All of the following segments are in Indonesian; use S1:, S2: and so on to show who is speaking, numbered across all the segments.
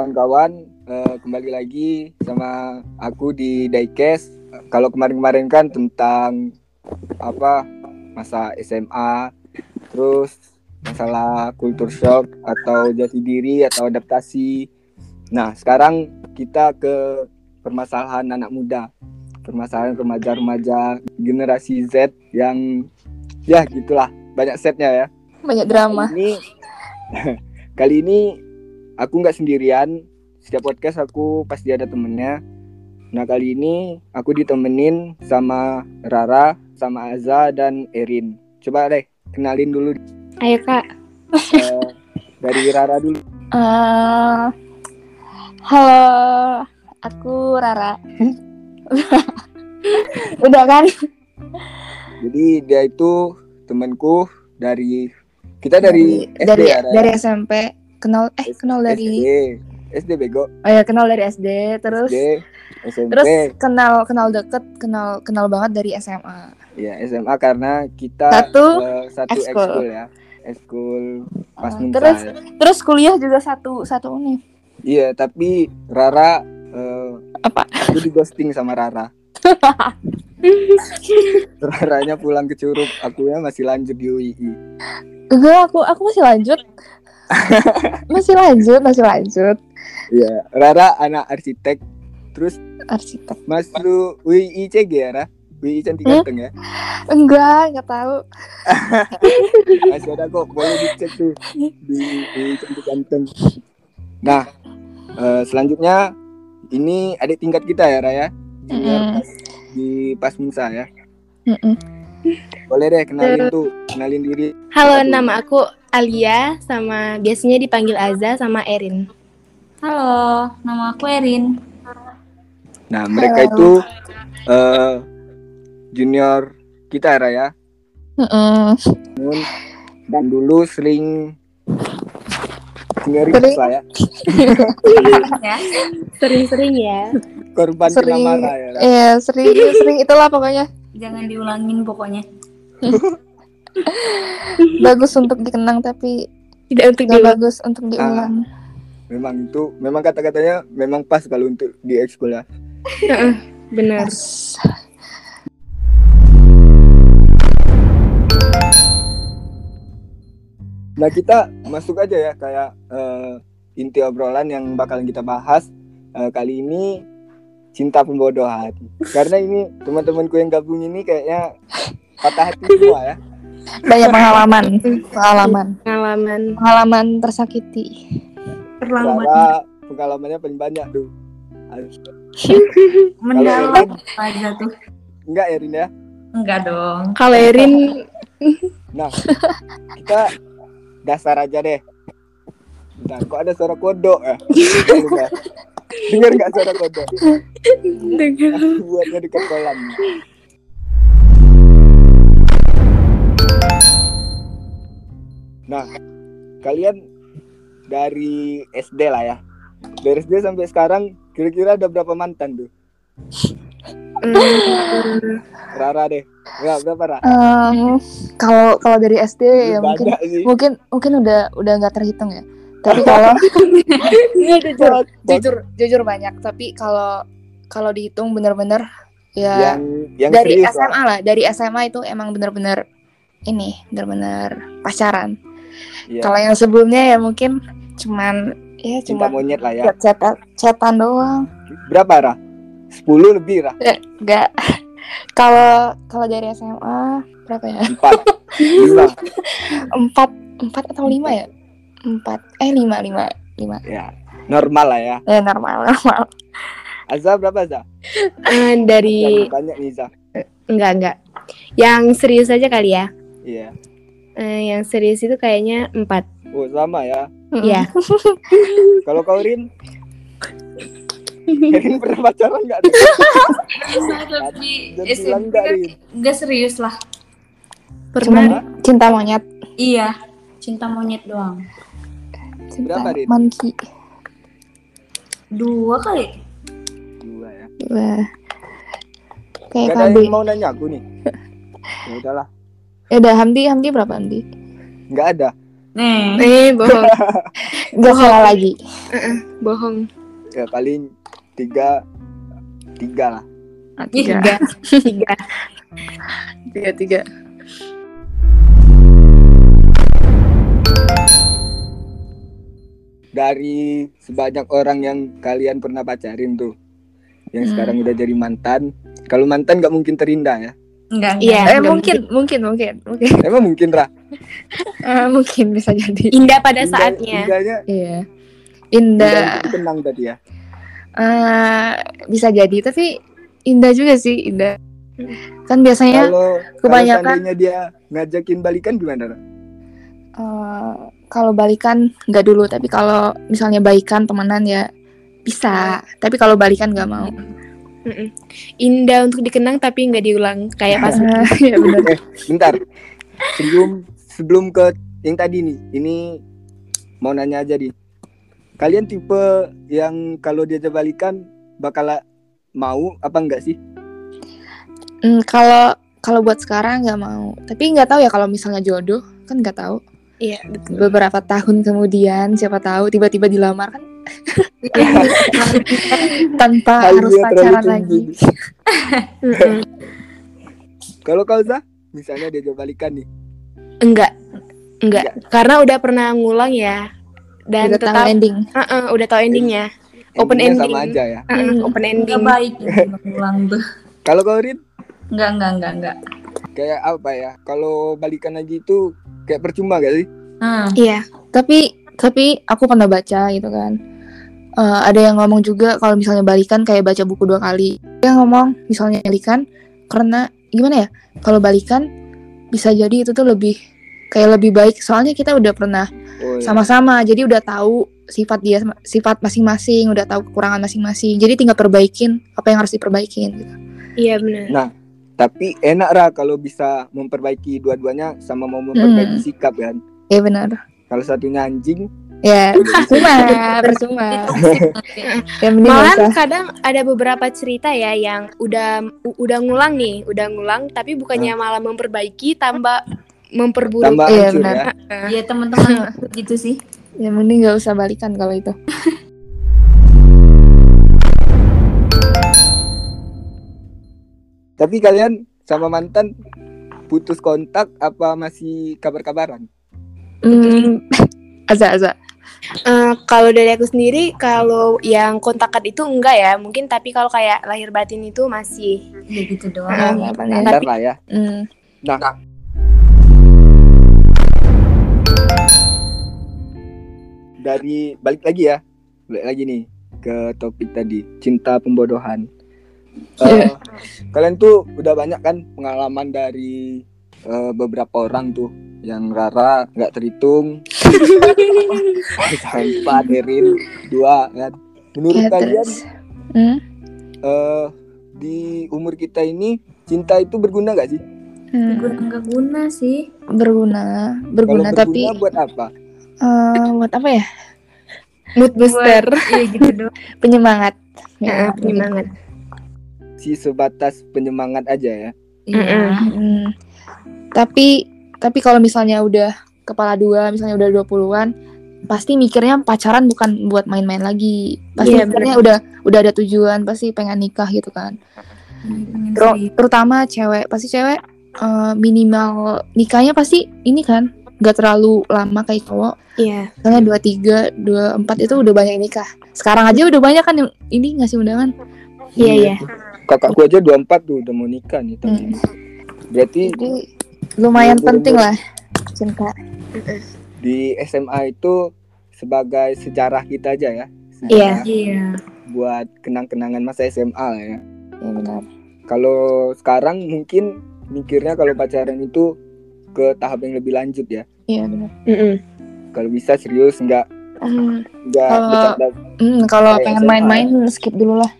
S1: kawan-kawan, eh, kembali lagi sama aku di Diecast. Kalau kemarin-kemarin kan tentang apa masa SMA, terus masalah kultur shock atau jati diri atau adaptasi. Nah, sekarang kita ke permasalahan anak muda, permasalahan remaja-remaja generasi Z yang ya gitulah banyak setnya ya.
S2: Banyak drama.
S1: Kali ini, kali ini aku nggak sendirian. Setiap podcast aku pasti ada temennya. Nah kali ini aku ditemenin sama Rara, sama Aza dan Erin. Coba deh kenalin dulu
S3: Ayo kak.
S1: eh, dari Rara dulu.
S2: Eh, halo, aku Rara. Udah kan?
S1: Jadi dia itu temanku dari kita dari, SD
S2: dari,
S1: ya,
S2: dari SMP. Kenal eh kenal dari
S1: SD, SD bego,
S2: oh ya kenal dari SD terus
S1: SD, SMP,
S2: terus kenal kenal deket kenal kenal banget dari SMA.
S1: ya SMA karena kita
S2: Satu
S1: eh, satu
S2: ekskul.
S1: ya, ekskul pas Munsa
S2: terus terus kuliah juga satu satu univ.
S1: Iya, tapi Rara eh,
S2: Apa?
S1: Aku di ghosting sama Rara. Raranya pulang ke Curug, akunya masih lanjut di UII.
S2: Enggak, aku aku masih lanjut. masih lanjut, masih lanjut.
S1: Iya, Rara anak arsitek. Terus
S2: Arsitek.
S1: Mas lu CG ya, Ra? UII cantik
S2: Hmm?
S1: ganteng ya.
S2: Enggak, enggak tahu.
S1: Masih ada kok, boleh dicek tuh di UII cantik ganteng. Nah, eh, selanjutnya ini adik tingkat kita ya, Raya. Junior
S2: Mm-mm.
S1: pas, di ya.
S2: Mm-mm.
S1: Boleh deh kenalin tuh, kenalin diri.
S3: Halo,
S1: tuh?
S3: nama aku Alia, sama biasanya dipanggil Aza sama Erin.
S4: Halo, nama aku Erin.
S1: Nah, mereka
S2: Halo.
S1: itu eh junior kita Ra, ya. Namun dan dulu sering
S2: Sering.
S1: lah ya.
S4: ya.
S3: Sering-sering ya.
S1: Korban
S2: Sering.
S1: marah ya.
S2: Iya, sering sering itulah pokoknya.
S4: Jangan diulangin pokoknya.
S2: Bagus untuk dikenang tapi
S3: Tidak untuk di
S2: bagus untuk diulang.
S1: Memang itu memang kata-katanya memang pas kalau untuk di ekskul ya.
S3: Benar.
S2: Yes.
S1: Nah, kita masuk aja ya kayak eh, inti obrolan yang bakalan kita bahas eh, kali ini cinta pembodohan. Karena ini teman-temanku yang gabung ini kayaknya patah hati semua ya.
S2: Banyak pengalaman, pengalaman,
S3: Pengalaman.
S2: pengalaman tersakiti.
S1: Rara pengalamannya paling banyak tuh.
S4: Mendalam aja tuh.
S1: Enggak ya Rin ya?
S4: Enggak dong.
S3: Kalau Erin,
S1: Nah, kita dasar aja deh. Nah, kok ada suara kodok ya? Dengar Dengar nggak suara kodok? Buatnya dekat kolam. Nah, kalian dari SD lah ya. Dari SD sampai sekarang kira-kira ada berapa mantan tuh?
S3: mm,
S1: Rara deh. Enggak berapa Ra?
S2: Em, Kalau kalau dari SD ya mungkin
S1: sih.
S2: mungkin mungkin udah udah nggak terhitung ya. Tapi kalau jujur, jujur jujur banyak. Tapi kalau kalau dihitung bener-bener ya
S1: yang yang
S2: dari
S1: serius lah.
S2: SMA lah. Dari SMA itu emang bener-bener ini bener-bener pacaran.
S1: Iya.
S2: Kalau yang sebelumnya ya mungkin cuman ya cuma
S1: monyet lah ya.
S2: chat chatan doang.
S1: Berapa Ra? 10 lebih Ra?
S2: Enggak. Kalau kalau dari SMA berapa ya?
S1: 4 5
S2: Empat empat atau lima ya? Empat eh lima lima lima.
S1: ya normal lah ya
S2: Ya normal normal.
S1: Azza berapa Azza?
S3: eh, dari
S1: banyak nih Azza
S3: enggak enggak. Yang serius aja kali ya.
S1: Iya
S3: Eh, yang serius itu kayaknya empat.
S1: oh sama ya
S3: Iya.
S1: kalau kau Rin Rin pernah pacaran nggak bilang
S4: SMP
S1: enggak,
S4: kan
S1: Rin.
S4: enggak serius lah.
S3: Pernah.
S1: Hah?
S2: Cinta monyet.
S4: Iya, cinta monyet doang.
S2: Cinta
S1: Berapa, Rin?
S2: monkey.
S4: Dua kali.
S1: dua ya
S2: Wah. Kayak
S1: Gak ada yang mau nanya aku nih ya udahlah
S2: Ya udah Hamdi Hamdi berapa Hamdi?
S1: nggak ada
S4: Nih.
S3: Eh, bohong.
S2: Gak salah lagi.
S3: Heeh, bohong.
S1: Ya paling tiga tiga lah.
S2: Ah,
S3: Tiga.
S2: Tiga.
S3: Tiga.
S2: Tiga, tiga.
S1: Dari sebanyak orang yang kalian pernah pacarin tuh, yang
S2: Hmm.
S1: sekarang udah jadi mantan. Kalau mantan nggak mungkin terindah ya.
S4: Enggak, enggak.
S3: Iya.
S2: Eh
S3: nggak
S2: mungkin, mungkin, mungkin, mungkin,
S1: Emang mungkin Ra?
S2: Eh, mungkin bisa jadi.
S3: Indah pada
S1: Indah-
S3: saatnya.
S1: Indahnya,
S2: Iya.
S1: indah
S2: Indah.
S1: itu tenang tadi ya.
S2: Eh, bisa jadi, tapi indah juga sih, indah. Kan biasanya
S1: Kalau kalau
S2: kebanyakan-
S1: seandainya dia ngajakin balikan gimana? Ra?
S2: eh, kalau balikan nggak dulu, tapi kalau misalnya baikan temenan ya bisa. Tapi kalau balikan nggak mau.
S3: Mm-mm. Indah untuk dikenang tapi nggak diulang kayak pas
S2: benar.
S1: Eh, bentar. Sebelum sebelum ke yang tadi nih, ini mau nanya aja nih. Kalian tipe yang kalau diajak balikan bakal mau apa enggak sih?
S2: Hmm, kalau kalau buat sekarang nggak mau. Tapi nggak tahu ya kalau misalnya jodoh kan nggak tahu.
S3: Iya, betul.
S2: Beberapa tahun kemudian siapa tahu tiba-tiba dilamar kan tanpa
S1: Hal
S2: harus pacaran lagi.
S1: Kalau kau Zah, misalnya diajak balikan nih.
S3: Enggak. Enggak. Karena udah pernah ngulang ya. Dan
S2: Udah tahu
S3: tetap
S2: ending.
S3: Heeh, udah tahu endingnya. Open
S1: Endingnya
S3: ending.
S1: sama aja ya.
S3: Heeh,
S2: Hmm.
S3: open
S4: Enggak
S3: ending.
S4: baik ya ulang tuh.
S1: Kalau kau Rin,
S4: Enggak, enggak, enggak, enggak.
S1: kayak apa ya? Kalau balikan lagi itu kayak percuma gak sih?
S4: Hmm.
S3: Iya.
S2: Tapi tapi aku pernah baca gitu kan. Eh, ada yang ngomong juga kalau misalnya balikan kayak baca buku dua kali. Dia ngomong misalnya balikan karena gimana ya? Kalau balikan bisa jadi itu tuh lebih kayak lebih baik. Soalnya kita udah pernah
S1: Oh, iya.
S2: sama-sama, jadi udah tahu sifat dia sifat masing-masing, udah tahu kekurangan masing-masing. Jadi tinggal perbaikin apa yang harus diperbaikin gitu.
S3: Iya benar.
S1: Tapi enak Ra kalau bisa memperbaiki dua-duanya sama mau memperbaiki
S2: Hmm.
S1: sikap kan.
S2: Ya benar.
S1: Kalau satunya anjing,
S2: Ya, percuma, percuma. Ya
S3: Malahan
S2: usah.
S3: kadang ada beberapa cerita ya yang udah udah ngulang nih, udah ngulang tapi bukannya malah memperbaiki tambah memperburuk.
S1: tambah
S2: Iya,
S1: hancur
S2: benar.
S1: ya.
S4: Iya teman-teman gitu sih.
S2: Ya mending nggak usah balikan kalau itu.
S1: Tapi kalian sama mantan putus kontak apa masih kabar-kabaran?
S2: Hmm, aza aza.
S3: Eh, kalau dari aku sendiri, kalau yang kontakan itu enggak ya, mungkin tapi kalau kayak lahir batin itu masih.
S4: Ya gitu doang.
S2: nggak apa-apa.
S1: Standar lah ya.
S2: Hmm.
S1: Nah, dari balik lagi ya, balik lagi nih ke topik tadi cinta pembodohan. Eh, kalian tuh udah banyak kan pengalaman dari eh, beberapa orang tuh yang Rara nggak terhitung, empat, Erin dua kan. Menurut
S2: Ya,
S1: kalian.
S2: Hmm?
S1: eh, di umur kita ini cinta itu berguna gak sih?
S2: Hmm,
S4: Guna enggak guna sih.
S2: berguna, berguna
S1: berguna
S2: tapi
S1: buat apa?
S2: eh, buat apa ya?
S3: Mood booster.
S4: Iya gitu doang.
S2: Penyemangat.
S3: Heeh,
S2: Ya,
S3: penyemangat.
S1: Si sebatas penyemangat aja ya.
S4: Iya.
S2: Hmm. Tapi tapi kalau misalnya udah kepala dua, misalnya udah 20-an, pasti mikirnya pacaran bukan buat main-main lagi. Pasti
S3: Iya,
S2: mikirnya udah udah ada tujuan, pasti pengen nikah gitu kan. Ter- terutama cewek, pasti cewek eh, minimal nikahnya pasti ini kan gak terlalu lama kayak cowok.
S3: Iya.
S2: Misalnya dua tiga, dua empat itu udah banyak nikah. Sekarang aja udah banyak kan yang ini ngasih undangan.
S3: Iya, iya.
S1: Kakakku aja 24 tuh udah mau nikah nih tadi.
S2: Hmm.
S1: Berarti
S2: Jadi lumayan
S1: Iya,
S2: penting lah cinta.
S1: di SMA itu sebagai sejarah kita aja ya.
S3: Iya.
S4: Iya.
S1: Buat kenang-kenangan masa SMA lah ya.
S2: Ya benar.
S1: Kalau sekarang mungkin mikirnya kalau pacaran itu ke tahap yang lebih lanjut ya.
S2: Iya benar.
S3: Mm-mm.
S1: Kalau bisa serius nggak
S2: Hmm,
S1: nggak
S2: Kalau- hmm, kalau pengen main-main skip dulu lah.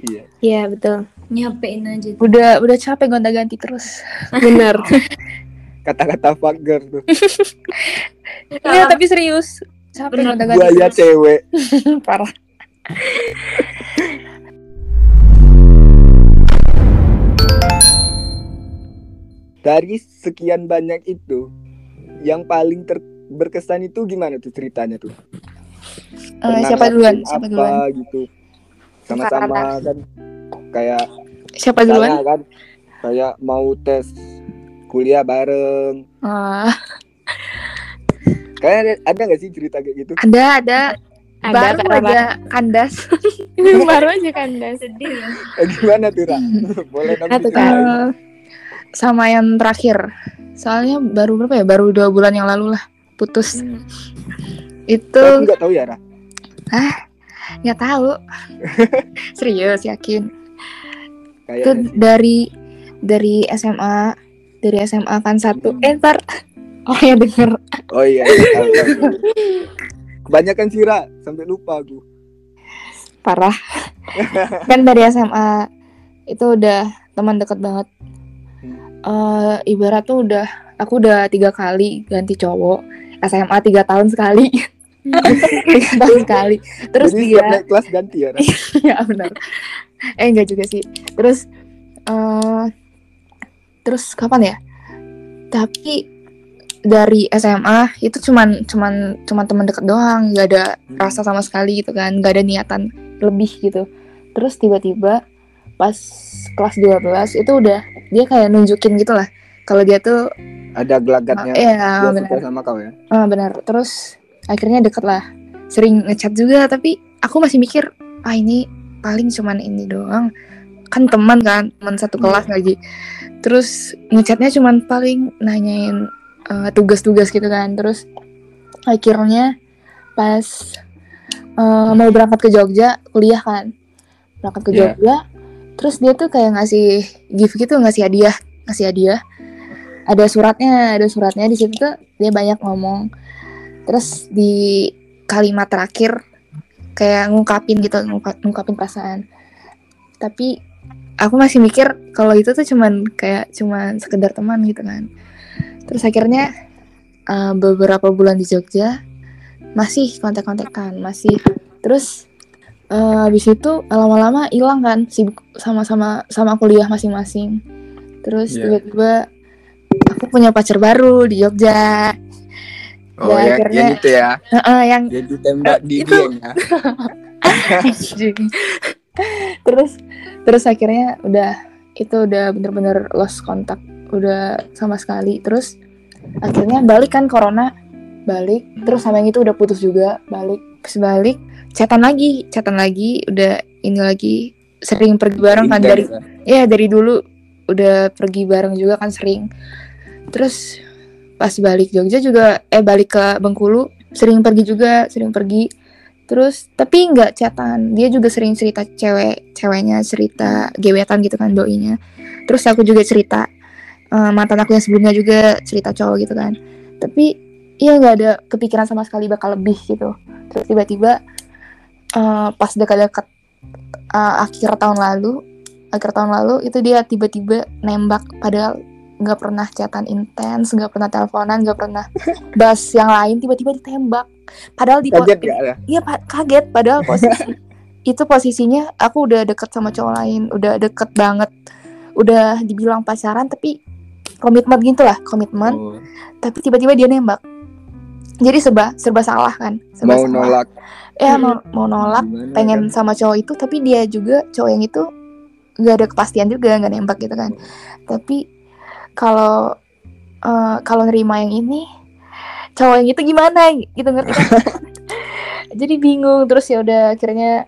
S1: Iya.
S3: Iya, betul.
S4: Nyapein aja.
S2: Udah udah capek gonta-ganti terus.
S3: Benar.
S1: Kata-kata fucker tuh.
S2: Iya tapi serius. Capek
S1: Buaya cewek.
S2: Parah.
S1: Dari sekian banyak itu, yang paling ter berkesan itu gimana tuh ceritanya tuh? Pernah
S2: siapa duluan? Siapa
S1: apa
S2: duluan?
S1: gitu? Sama-sama kan kayak
S2: Siapa duluan?
S1: kan kayak mau tes kuliah bareng.
S2: Ah,
S1: Kayak ada, ada gak sih cerita kayak gitu?
S2: ada ada
S3: Ada
S2: baru aja kandas.
S3: baru aja kandas.
S4: Sedih ya.
S1: Eh, gimana tuh, Ra? Boleh dong?
S2: Eh, sama yang terakhir. Soalnya baru berapa ya? Baru dua bulan yang lalu lah putus.
S1: Hmm.
S2: Itu
S1: Aku nggak tahu ya, Ra.
S2: nggak tahu. Serius yakin. Itu
S1: Kayaknya sih.
S2: dari dari SMA dari SMA kan satu.
S1: Hmm.
S2: Eh ntar orangnya denger.
S1: Oh iya, iya tahu, tahu. Kebanyakan sih, Ra. Sampai lupa aku.
S2: parah kan dari SMA itu udah teman dekat banget Eh ibarat tuh udah aku udah tiga kali ganti cowok SMA tiga tahun sekali tiga tahun sekali terus
S1: Jadi
S2: dia
S1: naik kelas ganti ya, Ra?
S2: ya benar eh enggak juga sih terus eh terus kapan ya tapi dari SMA itu cuman cuman cuman teman dekat doang nggak ada
S1: Hmm.
S2: rasa sama sekali gitu kan nggak ada niatan lebih gitu terus tiba-tiba pas kelas 12 itu udah dia kayak nunjukin gitu lah kalau dia tuh
S1: Ada gelagatnya.
S2: iya
S1: dia sama kau ya?
S2: Ah, benar. Terus akhirnya deket lah. Sering ngechat juga, tapi aku masih mikir, ah ini paling cuman ini doang. Kan teman kan, teman satu kelas lagi. Terus ngechatnya cuman paling nanyain eh, tugas-tugas gitu kan. Terus akhirnya pas eh, mau berangkat ke Jogja, kuliah kan. Berangkat ke
S1: Iya.
S2: Jogja. Terus dia tuh kayak ngasih gift gitu, ngasih hadiah, ngasih hadiah ada suratnya ada suratnya di situ tuh dia banyak ngomong terus di kalimat terakhir kayak ngungkapin gitu ngungka- ngungkapin perasaan tapi aku masih mikir kalau itu tuh cuman kayak cuman sekedar teman gitu kan terus akhirnya uh, beberapa bulan di Jogja masih kontak-kontakan masih terus uh, habis itu lama-lama hilang kan sibuk sama-sama sama kuliah masing-masing terus
S1: Iya.
S2: tiba-tiba aku punya pacar baru di Jogja
S1: Oh,
S2: Ya,
S1: ya,
S2: akhirnya-
S1: yang itu ya.
S2: Heeh, yang
S1: Yang ditembak di
S2: itu.
S1: geng ya.
S2: Terus terus akhirnya udah itu udah bener-bener lost kontak udah sama sekali. Terus akhirnya balik kan corona balik. Terus sama yang itu udah putus juga balik. Pas balik chatan lagi chatan lagi udah ini lagi sering pergi bareng kan dari
S1: ya
S2: dari dulu udah pergi bareng juga kan sering. Terus pas balik Jogja juga eh balik ke Bengkulu sering pergi juga sering pergi terus tapi nggak chatan. Dia juga sering cerita cewek ceweknya cerita gebetan gitu kan doinya. Terus aku juga cerita eh, mantan aku yang sebelumnya juga cerita cowok gitu kan. Tapi iya nggak ada kepikiran sama sekali bakal lebih gitu. Terus tiba-tiba eh, pas dekat-dekat eh, akhir tahun lalu akhir tahun lalu itu dia tiba-tiba nembak padahal nggak pernah chatan intens nggak pernah teleponan nggak pernah bahas yang lain tiba-tiba ditembak padahal di
S1: Kaget gak ya?
S2: Iya pa- kaget padahal posisi itu posisinya aku udah deket sama cowok lain, udah deket banget, udah dibilang pacaran tapi komitmen gitu lah komitmen,
S1: Oh,
S2: tapi tiba-tiba dia nembak. Jadi serba serba salah kan, serba
S1: mau
S2: salah.
S1: nolak.
S2: Ya mau mau nolak,
S1: Gimana
S2: pengen
S1: kan?
S2: sama cowok itu tapi dia juga cowok yang itu nggak ada kepastian juga nggak nembak gitu kan. Tapi kalau eh, kalau nerima yang ini cowok yang itu gimana? Gitu ngerti kan? Jadi bingung terus ya udah akhirnya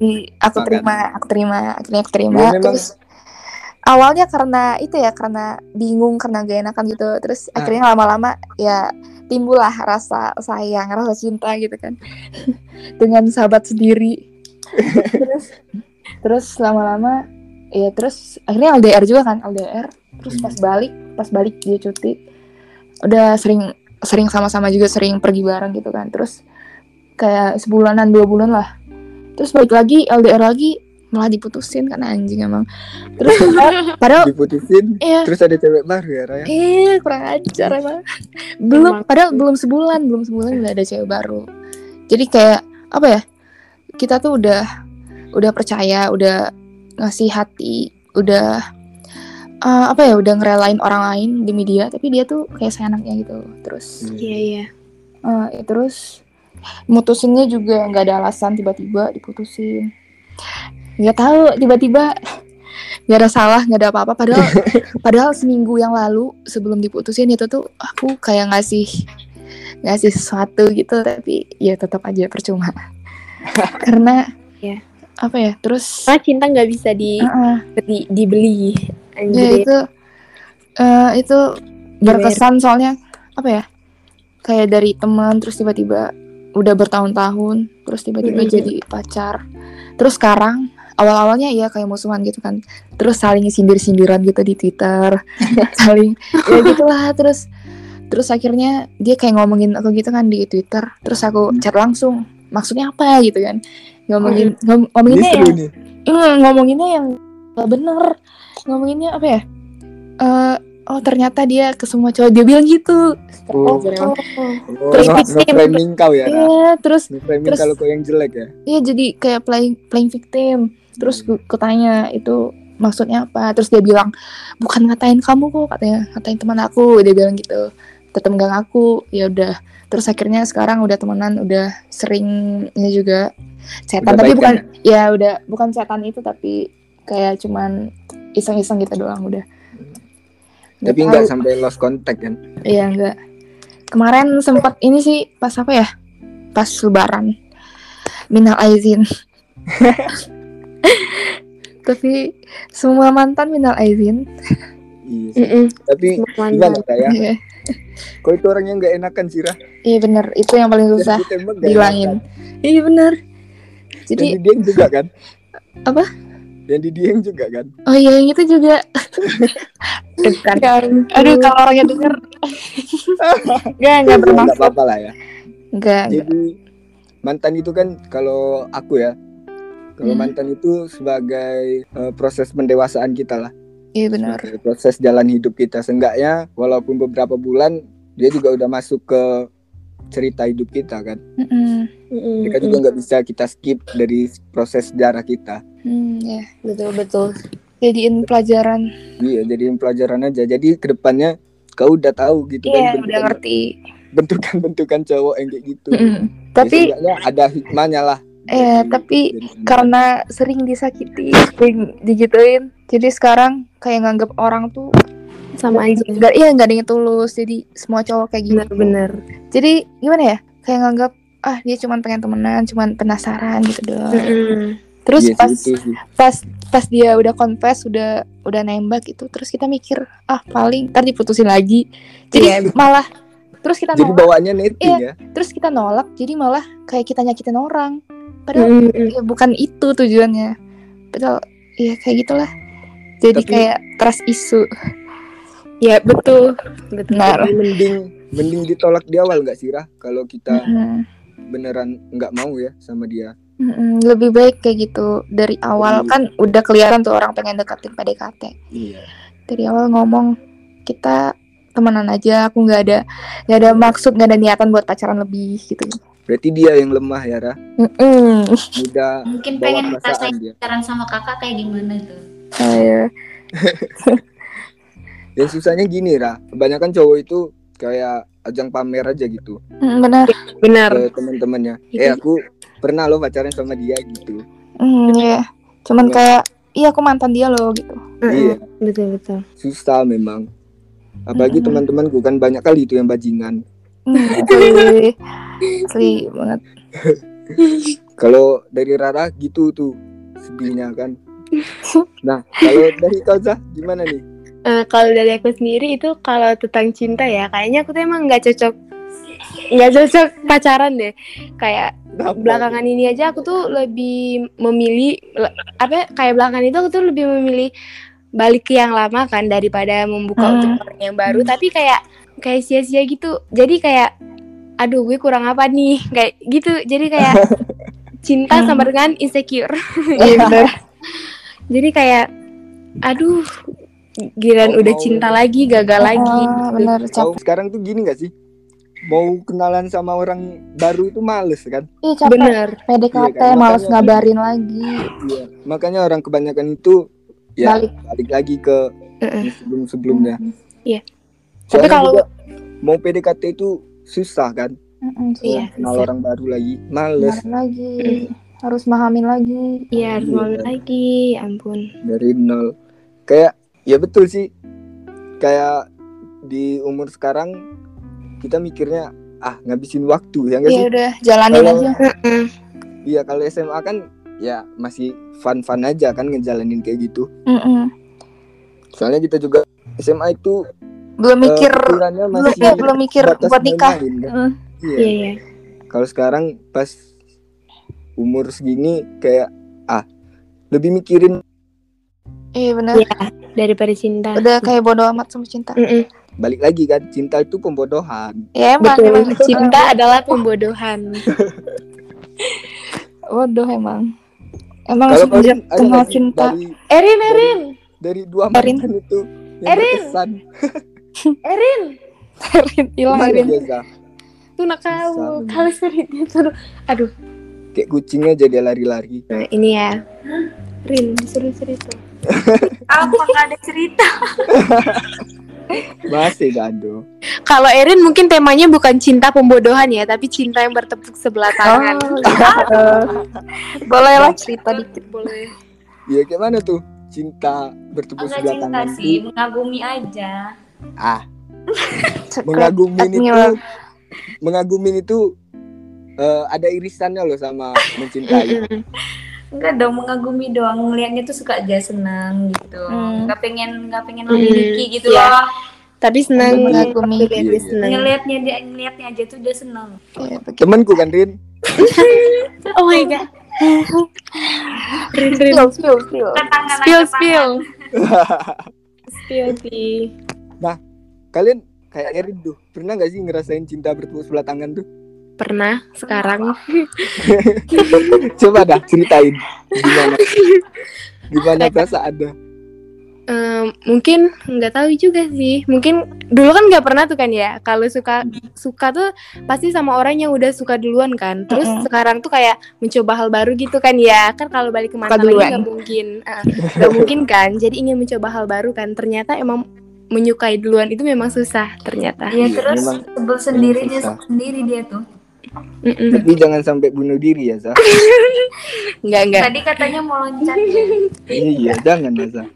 S2: di aku terima aku terima akhirnya aku terima.
S1: Ya,
S2: terus awalnya karena itu ya karena bingung karena gak enakan gitu. Terus
S1: Ah.
S2: akhirnya lama-lama ya timbul lah rasa sayang rasa cinta gitu kan. Dengan sahabat sendiri. Terus terus lama-lama ya terus akhirnya LDR juga kan LDR terus pas balik pas balik dia cuti udah sering sering sama-sama juga sering pergi bareng gitu kan terus kayak sebulanan dua bulan lah terus balik lagi LDR lagi malah diputusin kan anjing emang terus padahal,
S1: Diputusin,
S2: iya
S1: terus ada cewek baru ya, Raya?
S2: Eh, kurang ajar emang. Belum, padahal belum sebulan, belum sebulan udah ada cewek baru. Jadi kayak apa ya? Kita tuh udah udah percaya, udah ngasih hati, udah eh, apa ya? Udah ngerelain orang lain demi dia, tapi dia tuh kayak seenaknya gitu. Terus
S3: Iya iya.
S2: Eh, terus mutusinnya juga nggak ada alasan tiba-tiba diputusin nggak tahu tiba-tiba nggak ada salah nggak ada apa-apa padahal padahal seminggu yang lalu sebelum diputusin itu tuh aku kayak ngasih ngasih sesuatu gitu tapi ya tetap aja percuma karena
S3: Ya.
S2: apa ya terus
S3: Karena cinta nggak bisa di,
S2: Heeh.
S3: di- dibeli.
S2: Ya
S3: Anjir.
S2: itu eh, itu berkesan soalnya apa ya kayak dari teman terus tiba-tiba udah bertahun-tahun terus tiba-tiba
S3: Mm-mm.
S2: jadi pacar. Terus sekarang awal-awalnya ya kayak musuhan gitu kan. Terus saling sindir-sindiran gitu di Twitter saling ya gitulah terus terus akhirnya dia kayak ngomongin aku gitu kan di Twitter. Terus aku chat langsung maksudnya apa? gitu kan. Ngomongin ngom-
S1: Ini
S2: ngomonginnya
S1: seru
S2: yang
S1: nih.
S2: Hmm, ngomonginnya yang gak bener ngomonginnya apa ya? Eh, oh ternyata dia ke semua cowok. Dia bilang gitu.
S1: Oh,
S3: Oh,
S1: oh,
S2: Terus
S1: nge-
S3: victim.
S1: nge-framing kau ya?
S2: Iya, terus
S1: Nge-framing
S2: terus-
S1: kalau kau yang jelek ya.
S2: iya jadi kayak playing playing victim. Terus ku tanya itu maksudnya apa? Terus dia bilang bukan ngatain kamu kok katanya. Ngatain teman aku. Dia bilang gitu. Tetap gak ngaku. Ya udah. Terus akhirnya sekarang udah temenan udah seringnya juga. Setan tapi bukan ya udah. Bukan setan itu tapi kayak cuman iseng-iseng gitu doang udah
S1: Tapi
S2: Nggak
S1: nggak sampai lost contact kan.
S2: Iya enggak. Kemarin sempat ini sih pas apa ya? Pas lebaran. Minal aizin. Tapi semua mantan minal aizin.
S1: Iya. Tapi gimana
S3: mantan.
S1: Ra, ya?
S2: Iya
S1: Kau itu orang yang nggak enakan sih, Ra.
S2: Iya bener, itu yang paling susah
S1: nggak
S2: bilangin. Iya bener. Jadi
S1: di Dieng juga kan?
S2: Apa?
S1: Yang di Dieng juga kan?
S2: oh iya yang itu juga.
S3: Dekat.
S2: Aduh kalau orangnya denger. Enggak, enggak
S1: Nggak
S2: bermaksud.
S1: apa-apa lah ya.
S2: Enggak.
S1: Jadi mantan itu kan kalau aku ya, kalau
S2: Hmm.
S1: mantan itu sebagai eh, proses pendewasaan kita lah,
S2: Iya benar.
S1: sebagai proses jalan hidup kita. Seenggaknya walaupun beberapa bulan dia juga udah masuk ke cerita hidup kita kan.
S2: Mm-mm.
S3: Mm-mm.
S1: Mereka juga nggak bisa kita skip dari proses sejarah kita.
S2: Hmm, ya.
S3: betul betul.
S2: Jadiin pelajaran.
S1: Iya, jadiin pelajaran aja. Jadi ke depannya kau udah tahu gitu
S2: Iya,
S1: kan
S2: udah ngerti.
S1: bentukan-bentukan cowok yang kayak gitu.
S2: Mm-mm.
S1: Ya,
S2: Tapi
S1: ada hikmahnya lah.
S2: eh tapi
S1: sana.
S2: karena sering disakiti, sering digituin, jadi sekarang kayak nganggap orang tuh
S3: Sama aja.
S2: nggak iya nggak ada yang tulus, jadi semua cowok kayak gitu.
S3: Bener-bener.
S2: Jadi gimana ya? Kayak nganggap ah dia cuma pengen temenan, cuma penasaran gitu doang.
S3: Mm-mm.
S2: Terus
S1: Iya sih,
S2: pas
S1: itu
S2: pas pas dia udah confess, udah udah nembak itu, terus kita mikir ah paling ntar diputusin lagi. Jadi
S3: Iya.
S2: malah terus kita
S1: Jadi
S2: nolak,
S1: bawaannya netting
S2: Iya.
S1: ya.
S2: terus kita nolak, jadi malah kayak kita nyakitin orang. Padahal
S3: Mm-mm.
S2: ya bukan itu tujuannya padahal ya kayak gitulah jadi
S1: Tapi-
S2: kayak trust isu
S3: Ya betul. Betul.
S2: Benar.
S1: Tapi mending mending ditolak di awal nggak sih Rah? Kalau kita
S2: Mm-mm.
S1: beneran nggak mau ya sama dia.
S2: Mm-mm. lebih baik kayak gitu dari awal
S1: Iya.
S2: kan udah kelihatan tuh orang pengen deketin PDKT
S1: Iya.
S2: dari awal ngomong kita temenan aja aku nggak ada nggak ada maksud nggak ada niatan buat pacaran lebih gitu
S1: Berarti dia yang lemah ya Rah.
S2: Mm-mm.
S1: Mudah
S4: Mungkin pengen ngerasain pacaran sama kakak kayak gimana tuh?
S2: Ayo.
S1: Dan susahnya gini Rah. Kebanyakan cowok itu kayak ajang pamer aja gitu
S2: Mm, benar
S3: Benar.
S1: ke teman-temannya.
S3: Gitu.
S1: Eh aku pernah loh pacaran sama dia gitu.
S2: Mm, ya cuman
S1: Iya.
S2: kayak iya aku mantan dia loh gitu
S1: Iya.
S3: Betul betul.
S1: Susah memang. Apalagi
S2: Mm-mm.
S1: teman-temanku kan banyak kali itu yang bajingan.
S2: Mm, asli banget
S1: Kalau dari Rara gitu tuh sedihnya kan. Nah, kalau dari kau Zah gimana nih?
S3: Eh, kalau dari aku sendiri itu kalau tentang cinta ya kayaknya aku tuh emang nggak cocok nggak cocok pacaran deh. Kayak
S1: Kenapa?
S3: belakangan ini aja aku tuh lebih memilih apa kayak belakangan itu aku tuh lebih memilih balik ke yang lama kan daripada membuka
S2: Hmm.
S3: untuk orang yang baru. Tapi kayak kayak sia-sia gitu. Jadi kayak aduh gue kurang apa nih? Kayak gitu. Jadi kayak cinta sama dengan insecure.
S2: Benar.
S3: jadi kayak aduh giran
S1: Oh,
S3: udah
S1: mau-
S3: cinta lagi gagal lagi
S2: Ah, benar
S1: Kau
S2: capek.
S1: sekarang tuh gini gak sih? Mau kenalan sama orang baru itu males kan?
S2: Iya capek.
S3: bener
S2: PDKT
S1: Iya kan,
S2: males
S1: makanya-
S2: ngabarin lagi.
S1: Iya. Makanya orang kebanyakan itu ya
S2: Balik.
S1: balik, lagi ke
S3: Heeh.
S1: sebelum sebelumnya.
S3: Iya.
S1: Soalnya
S3: Tapi kalau-
S1: mau PDKT itu susah kan?
S2: Mm-mm,
S3: Iya.
S2: susah.
S1: kenal orang baru lagi males
S2: lagi harus mahamin lagi
S3: Iya, harus
S1: Iya.
S3: lagi. Ampun.
S1: dari nol kayak ya betul sih kayak di umur sekarang kita mikirnya ah ngabisin waktu ya nggak
S2: ya
S1: sih
S2: udah jalanin
S1: Kalau-
S2: aja
S3: Heeh.
S1: iya kalau SMA kan ya masih fun fun aja kan ngejalanin kayak gitu
S2: Mm-mm.
S1: soalnya kita juga SMA itu
S2: belum
S1: eh,
S2: mikir belum
S1: masih
S2: ya, belum mikir
S1: batas
S2: buat nikah
S1: kan?
S2: Mm.
S1: iya
S3: Iya, iya.
S1: kalau sekarang pas umur segini kayak ah lebih mikirin
S2: iya benar
S3: Iya, daripada cinta.
S2: udah kayak bodo amat sama cinta
S3: Mm-mm.
S1: balik lagi kan cinta itu pembodohan
S2: ya emang
S3: Betul.
S2: emang
S3: Cinta adalah pembodohan.
S2: bodoh emang emang
S1: kalau
S2: sejak kenal cinta
S1: dari
S3: Erin, Erin,
S1: dari dua
S2: Erin.
S1: mantan itu
S3: Erin. Erin.
S2: Erin hilang Erin
S1: dia Zah?
S3: Tuh nak kamu.
S1: Bisa.
S3: Kalau sering itu. Aduh.
S1: kayak kucingnya jadi lari-lari
S3: Nah, ini ya. Rin, disuruh cerita.
S4: Apa nggak ada cerita?
S1: masih gado
S3: Kalau Erin mungkin temanya bukan cinta pembodohan ya, tapi cinta yang bertepuk sebelah tangan.
S2: boleh lah cerita dikit
S3: Boleh.
S1: ya kayak mana tuh cinta bertepuk
S4: Enggak
S1: sebelah
S4: cinta
S1: tangan
S4: sih,
S1: tuh
S4: mengagumi aja.
S1: ah
S2: Secret
S1: mengagumin itu
S2: admirer.
S1: mengagumin itu eh, ada irisannya loh sama mencintai.
S4: Enggak dong, mengagumi doang. Ngelihatnya tuh suka aja senang gitu.
S2: Hmm.
S4: Nggak pengen nggak pengen
S3: Hmm,
S4: memiliki gitu
S3: iya.
S4: loh.
S3: Tapi senang
S2: Mengagumi.
S3: dia.
S4: Ngelihatnya dia ngelihatnya aja tuh udah senang.
S2: Begitu.
S1: temanku kan Rin
S3: Oh my god. Rin, Rin.
S2: spill spill spill
S4: Tangan
S3: Spill, spill. Spill di.
S1: kalian kayak Erin tuh pernah nggak sih ngerasain cinta bertepuk sebelah tangan tuh
S3: Pernah sekarang.
S1: coba dah ceritain gimana gimana perasaannya
S3: Em, mungkin nggak tahu juga sih. Mungkin dulu kan nggak pernah tuh kan ya. Kalau suka suka tuh pasti sama orang yang udah suka duluan kan. Terus
S2: Mm-mm.
S3: sekarang tuh kayak mencoba hal baru gitu kan ya. Kan kalau balik ke mantan lagi nggak mungkin, Eh, nggak mungkin kan. Jadi ingin mencoba hal baru kan. Ternyata emang menyukai duluan itu memang susah ternyata.
S4: Iya,
S1: Iya,
S4: terus sebel sendiri dia
S1: susah.
S4: sendiri dia tuh.
S3: Mm-mm.
S1: tapi jangan sampai bunuh diri ya Zah
S3: Nggak nggak.
S4: Tadi katanya mau loncat ya.
S1: iya jangan ya Zah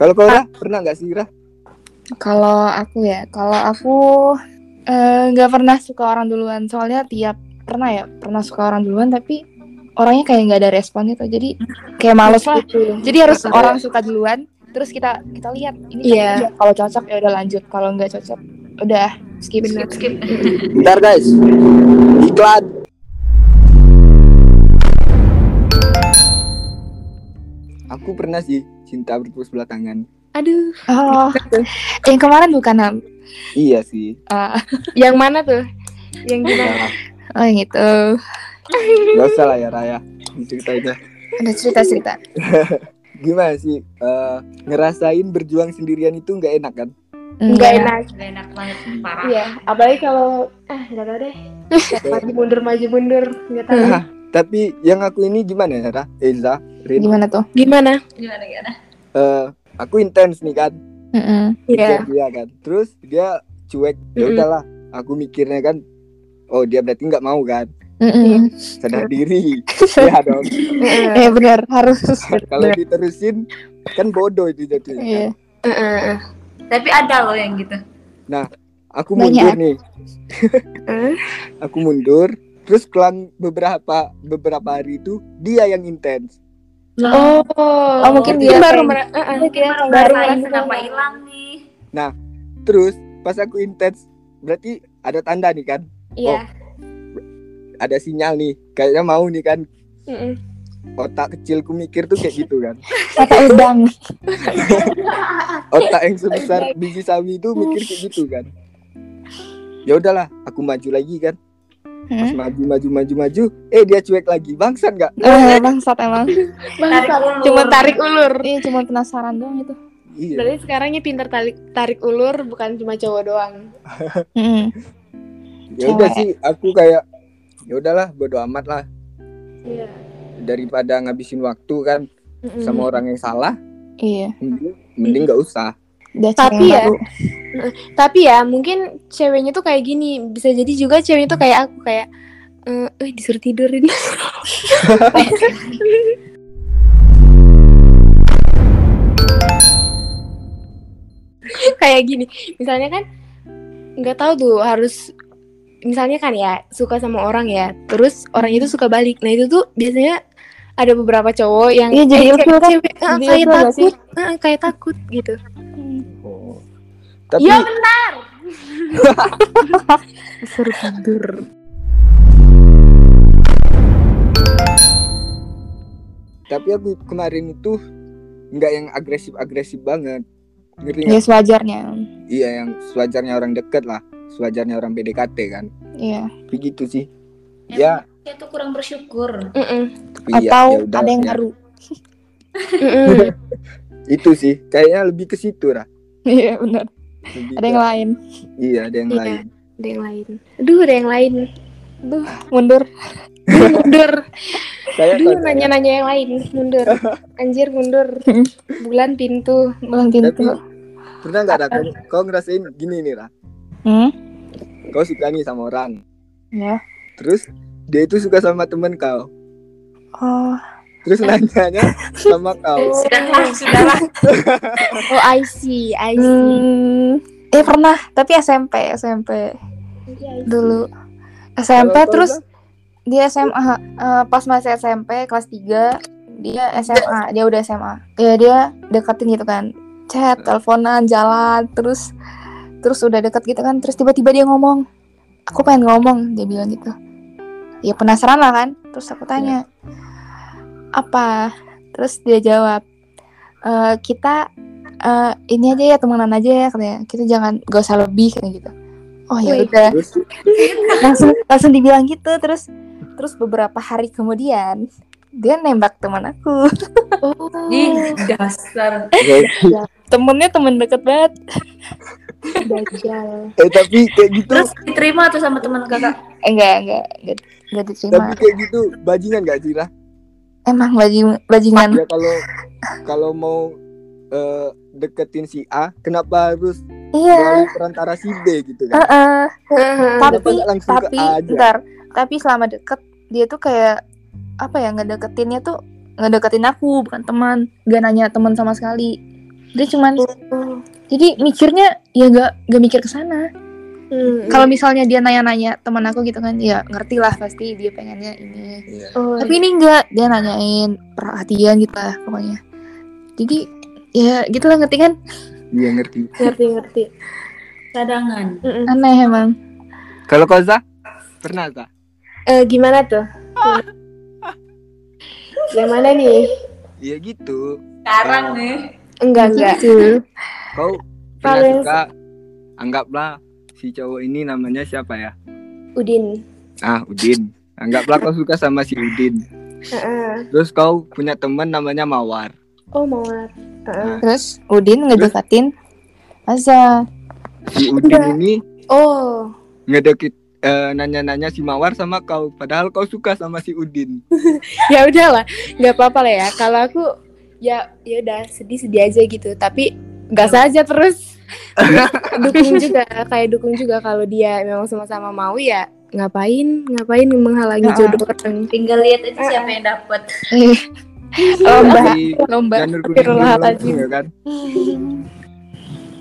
S1: kalau kau Rah, pernah nggak sih Rah
S2: Kalau aku ya, kalau aku eh, nggak pernah suka orang duluan. Soalnya tiap pernah ya, pernah suka orang duluan tapi orangnya kayak nggak ada respon gitu. Jadi kayak males lah.
S3: Gitu.
S2: Jadi harus orang suka duluan, terus kita kita lihat ini cocok nggak? Kalau cocok ya udah lanjut. Kalau nggak cocok, udah skip skip.
S4: Skip.
S1: bentar guys iklan aku pernah sih cinta bertepuk sebelah tangan
S3: Aduh.
S2: Oh, yang kemarin bukan Ham?
S1: iya sih
S2: Ah,
S3: Yang mana tuh? Yang gimana?
S1: Nah,
S2: oh yang itu.
S1: nggak usah lah ya Raya ceritainnya
S2: Ada cerita cerita.
S1: gimana sih eh, ngerasain berjuang sendirian itu nggak enak kan
S3: Nggak enak.
S4: Gak enak banget parah.
S3: Iya, apalagi kalau ah nggak tahu deh. maju mundur maju mundur nggak tahu.
S1: Ah, tapi yang aku ini gimana ya Rah Eza Rin
S2: Gimana tuh?
S3: Gimana?
S4: Gimana gimana?
S1: Eh, aku intens nih kan
S2: Mm-mm.
S3: Iya.
S1: Mikir dia kan terus dia cuek ya udahlah aku mikirnya kan oh dia berarti nggak mau kan
S2: Mm-mm.
S1: sadar diri ya dong
S2: Eh benar harus.
S1: kalau diterusin kan bodoh itu jadinya
S2: Iya.
S3: Heeh.
S4: Tapi ada loh yang gitu.
S1: aku
S2: Banyak.
S1: mundur nih
S3: Eh?
S1: aku mundur terus kelang beberapa beberapa hari itu dia yang intens
S3: Oh,
S2: Oh, mungkin
S3: Mungkin
S2: dia
S3: baru
S2: kayak-
S3: mer- heeh.
S4: Mungkin baru ngerasain. kenapa hilang nih.
S1: terus pas aku intens berarti ada tanda nih kan
S3: Iya.
S1: ada sinyal nih kayaknya mau nih kan
S3: Heeh.
S1: Otak kecilku mikir tuh kayak gitu kan
S2: Kata udang.
S1: otak yang sebesar biji sawi itu mikir kayak gitu kan ya udahlah aku maju lagi kan pas
S2: Hmm?
S1: maju maju maju maju eh dia cuek lagi bangsat nggak
S2: Eh, bangsat emang.
S4: Tarik ulur.
S3: Cuma tarik ulur.
S2: Iya cuma penasaran doang itu.
S1: iya
S3: Berarti sekarangnya pinter tarik tarik ulur bukan cuma cowok doang.
S2: Mm.
S1: ya udah sih aku kayak ya udahlah bodo amat lah
S3: Iya.
S1: Daripada ngabisin waktu kan sama orang yang salah
S2: Iya.
S1: mending mending nggak usah
S2: Udah
S3: Tapi ya,
S2: baru.
S3: Tapi ya mungkin ceweknya tuh kayak gini. Bisa jadi juga ceweknya tuh kayak aku kayak eh eh, disuruh tidurin. kayak gini. Misalnya kan nggak tahu tuh harus misalnya kan ya suka sama orang ya. Terus orang itu suka balik. Nah, itu tuh biasanya ada beberapa cowok yang
S2: Iya, jadi
S3: eh,
S2: ilfil kan?
S3: cewek,
S2: Jadi
S3: kayak takut, eh, kayak takut gitu.
S1: Oh. Tapi
S3: Iya benar.
S2: Suruh tidur.
S1: tapi aku kemarin itu nggak yang agresif agresif banget. Ngerti
S2: Ya sewajarnya.
S1: Iya yang sewajarnya orang deket lah, sewajarnya orang PDKT kan.
S2: Iya.
S1: Begitu sih. Ya,
S4: Dia tuh kurang bersyukur.
S1: Tapi ya,
S2: Atau
S1: ya udah,
S2: ada yang
S1: ya.
S3: Mm-mm.
S1: Itu sih, kayaknya lebih ke situ lah.
S2: Iya benar.
S1: Lebih
S2: Ada yang lain.
S1: Iya, ada yang
S3: Iya.
S1: lain.
S3: ada yang lain. Aduh, ada yang lain.
S2: Duh, mundur.
S3: Mundur.
S1: Saya
S3: Aduh, nanya-nanya yang lain. Mundur. Anjir, mundur. Bulan pintu.
S2: Bulan
S1: tapi
S2: pintu.
S1: pernah nggak Ra, kau, kau ngerasain gini nih lah.
S2: Hmm?
S1: Kau suka nih sama orang,
S2: Ya.
S1: terus dia itu suka sama temen kau,
S2: Oh,
S1: terus nanyanya sama kau.
S4: Sudahlah, sudahlah.
S3: Oh, I see. I see.
S2: hmm, eh pernah, tapi SMP, SMP dulu. SMP
S1: Kalau kau
S2: terus dia SMA eh, pas masih SMP kelas 3 dia SMA dia udah SMA ya dia deketin gitu kan chat teleponan jalan terus terus udah deket gitu kan terus tiba-tiba dia ngomong aku pengen ngomong dia bilang gitu ya penasaran lah kan? Terus aku tanya apa? Terus dia jawab "Eh, kita eh, ini aja ya temenan aja ya katanya. Kita jangan gak usah lebih kayak gitu. Oh ya udah.
S1: Terus?
S2: Langsung langsung dibilang gitu terus terus beberapa hari kemudian dia nembak teman aku.
S3: Oh.
S4: Ih, dasar.
S1: ya,
S2: temennya temen deket banget.
S3: Dajjal.
S1: eh tapi kayak gitu,
S4: Terus diterima tuh sama teman kakak.
S2: Eh, enggak enggak enggak, enggak
S1: tapi
S2: diterima
S1: kayak gitu bajingan nggak sih Ra?
S2: emang bajing bajingan.
S1: Ya kalau kalau mau eh, deketin si A, kenapa harus
S2: iya.
S1: perantara si B gitu kan? Kenapa
S2: tapi tapi bentar. Tapi selama deket dia tuh kayak apa ya ngedeketinnya tuh ngedeketin aku bukan teman. Gak nanya teman sama sekali. Dia cuman jadi mikirnya ya gak gak mikir ke sana
S3: Hmm.
S2: kalau misalnya dia nanya-nanya teman aku gitu kan ya ngerti lah pasti dia pengennya ini
S1: Iya.
S3: Oh,
S2: tapi ini enggak dia nanyain perhatian gitu lah pokoknya jadi ya gitu lah ngerti kan
S1: Iya ngerti.
S3: ngerti ngerti.
S4: Cadangan.
S3: Mm-mm.
S2: aneh emang
S1: Kalau kau Za? Pernah Za?
S3: Eh, gimana tuh? Yang mana nih?
S1: Iya gitu.
S4: Sekarang nih.
S3: Enggak enggak.
S2: gitu
S1: Kau pernah
S3: yang-
S1: suka anggaplah si cowok ini namanya siapa ya?
S3: Udin.
S1: Ah, Udin. Anggaplah kau suka sama si Udin.
S3: Heeh.
S1: Terus kau punya teman namanya Mawar.
S3: Oh mawar. Heeh.
S2: terus Udin ngedeketin masa
S1: Si Udin ini
S3: Oh.
S1: ngedekit eh, nanya-nanya si Mawar sama kau padahal kau suka sama si Udin.
S3: Ya udahlah, nggak apa-apa lah ya. Kalau aku ya ya udah sedih-sedih aja gitu. Tapi gas aja terus. dukung juga, kayak dukung juga kalau dia memang sama-sama mau ya ngapain ngapain menghalangi jodoh orang
S4: Tinggal lihat aja siapa yang dapat.
S2: eh lomba lomba
S1: kuning
S3: Astagfirullahaladzim.
S1: ya kan?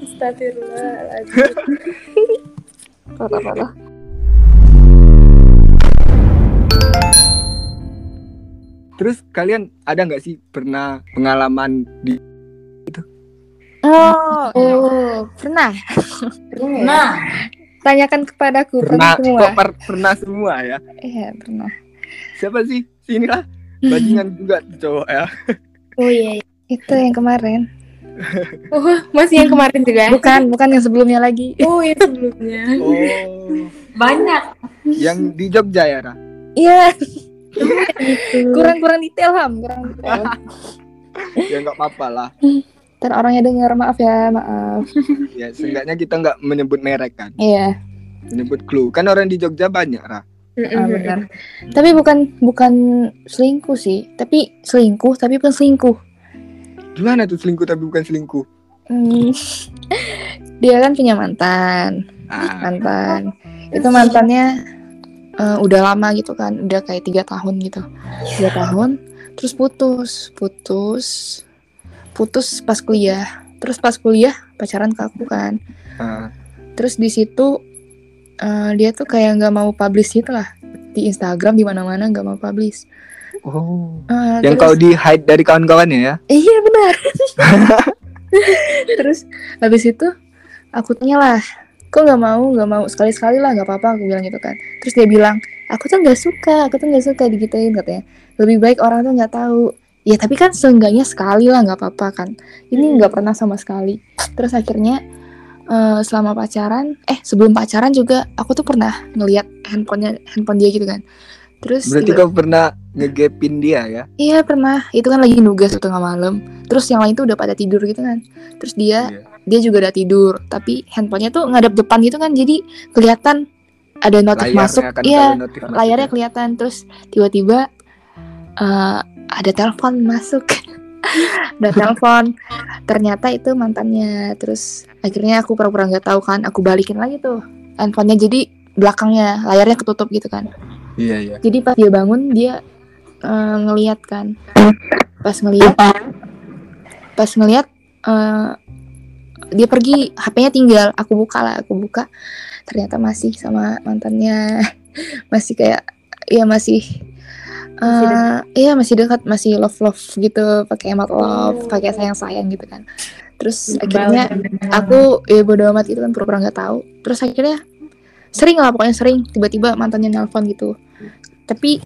S3: Astagfirullahaladzim.
S2: Parah-parah.
S1: Terus kalian ada nggak sih pernah pengalaman di
S2: oh
S3: Oh,
S2: pernah
S4: Nah,
S2: tanyakan kepadaku
S1: pernah
S2: pernah semua
S1: kok per- pernah semua ya?
S2: iya pernah
S1: Siapa sih? Sinilah bajingan juga cowok ya.
S3: oh iya. iya.
S2: itu yang kemarin
S3: Oh, masih yang kemarin juga.
S2: bukan bukan yang sebelumnya lagi
S3: Oh, yang sebelumnya.
S1: Oh,
S4: banyak.
S1: yang di Jogja ya, Ra?
S2: iya kurang kurang detail ham kurang detail
S1: Ya nggak apa-apa lah.
S2: Ntar orangnya denger maaf ya maaf.
S1: Ya, seenggaknya kita nggak menyebut merek kan,
S2: iya.
S1: Menyebut clue. Kan orang di Jogja banyak, Ra.
S2: ah, benar tapi bukan bukan selingkuh sih. Tapi selingkuh tapi bukan selingkuh.
S1: Gimana tuh selingkuh tapi bukan selingkuh?
S2: Hmm. dia kan punya mantan.
S1: Ah,
S2: mantan. Itu mantannya eh, udah lama gitu kan. Udah kayak tiga tahun gitu. Tiga tahun terus putus. Putus putus pas kuliah terus pas kuliah pacaran ke aku kan
S1: ah.
S2: terus di situ eh, dia tuh kayak nggak mau publish gitu lah di Instagram di mana-mana nggak mau publish
S1: Oh.
S2: Eh,
S1: Yang
S2: terus-
S1: kau di hide dari kawan-kawannya ya?
S2: Iya benar. Terus habis itu aku tanya lah, kok nggak mau nggak mau sekali sekali lah nggak apa-apa aku bilang gitu kan. Terus dia bilang, aku tuh nggak suka, aku tuh nggak suka digituin katanya. Lebih baik orang tuh nggak tahu. Ya tapi kan seenggaknya sekali lah nggak apa-apa kan. Ini nggak pernah sama sekali. Terus akhirnya eh, selama pacaran, eh sebelum pacaran juga aku tuh pernah ngeliat handphonenya handphone dia gitu kan. Terus
S1: Berarti
S2: tiba-
S1: kau pernah ngegapin dia ya?
S2: Iya pernah, itu kan lagi nugas tengah malam. Terus yang lain tuh udah pada tidur gitu kan. Terus dia
S1: Iya.
S2: dia juga udah tidur, tapi handphonenya tuh ngadep depan gitu kan, jadi kelihatan ada notif masuk. Iya, layarnya
S1: ya.
S2: kelihatan. Terus tiba-tiba eh, ada telepon masuk. ada telepon. Ternyata itu mantannya. Terus akhirnya aku pura-pura nggak tahu kan, aku balikin lagi tuh handphonenya. Jadi belakangnya layarnya ketutup gitu kan.
S1: Iya, iya.
S2: Jadi pas dia bangun dia eh, ngeliat kan, pas ngeliat, pas ngeliat eh, dia pergi, HP-nya tinggal. Aku buka lah, aku buka, ternyata masih sama mantannya, masih kayak, ya masih,
S3: Masih
S2: eh, iya masih dekat, masih love love gitu, pakai emot love, pakai sayang sayang gitu kan. Terus akhirnya aku ya bodo amat itu kan pura-pura nggak tahu. Terus akhirnya sering lah pokoknya sering tiba-tiba mantannya nelpon gitu. Tapi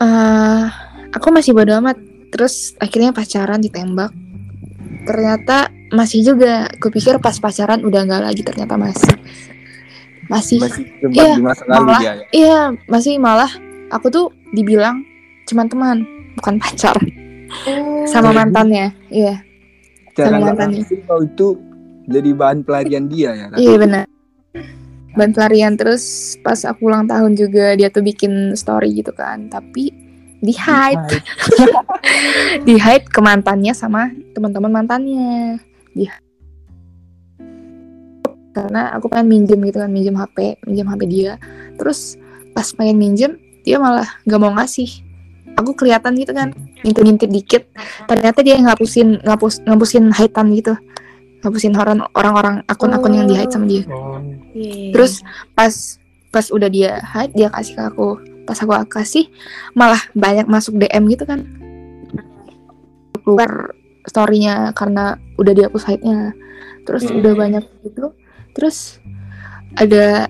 S2: eh aku masih bodo amat. Terus akhirnya pacaran ditembak. Ternyata masih juga kupikir pas pacaran udah nggak lagi ternyata masih. Masih
S1: Masih
S2: Iya, malah-
S1: dia ya.
S2: iya masih malah aku tuh dibilang cuman teman bukan pacar sama
S1: Jadi-
S2: mantannya iya
S1: Cara
S2: sama mantannya.
S1: kau itu jadi bahan pelarian dia ya.
S2: Iya benar. Ban pelarian terus pas aku ulang tahun juga dia tuh bikin story gitu kan, tapi di hide, di hide ke mantannya sama teman-teman mantannya. Di karena aku pengen minjem gitu kan, minjem HP, minjem HP dia. Terus pas pengen minjem, dia malah nggak mau ngasih. Aku kelihatan gitu kan, ngintip-ngintip dikit. Ternyata dia ngapusin, ngapus, ngapusin hidean gitu, ngapusin orang orang-orang akun-akun yang di hide sama dia.
S3: Iya.
S2: Terus pas pas udah dia hide dia kasih ke aku. Pas aku kasih malah banyak masuk DM gitu kan. Keluar storynya karena udah dihapus hide-nya. Terus
S3: Hmm.
S2: udah banyak gitu. Terus ada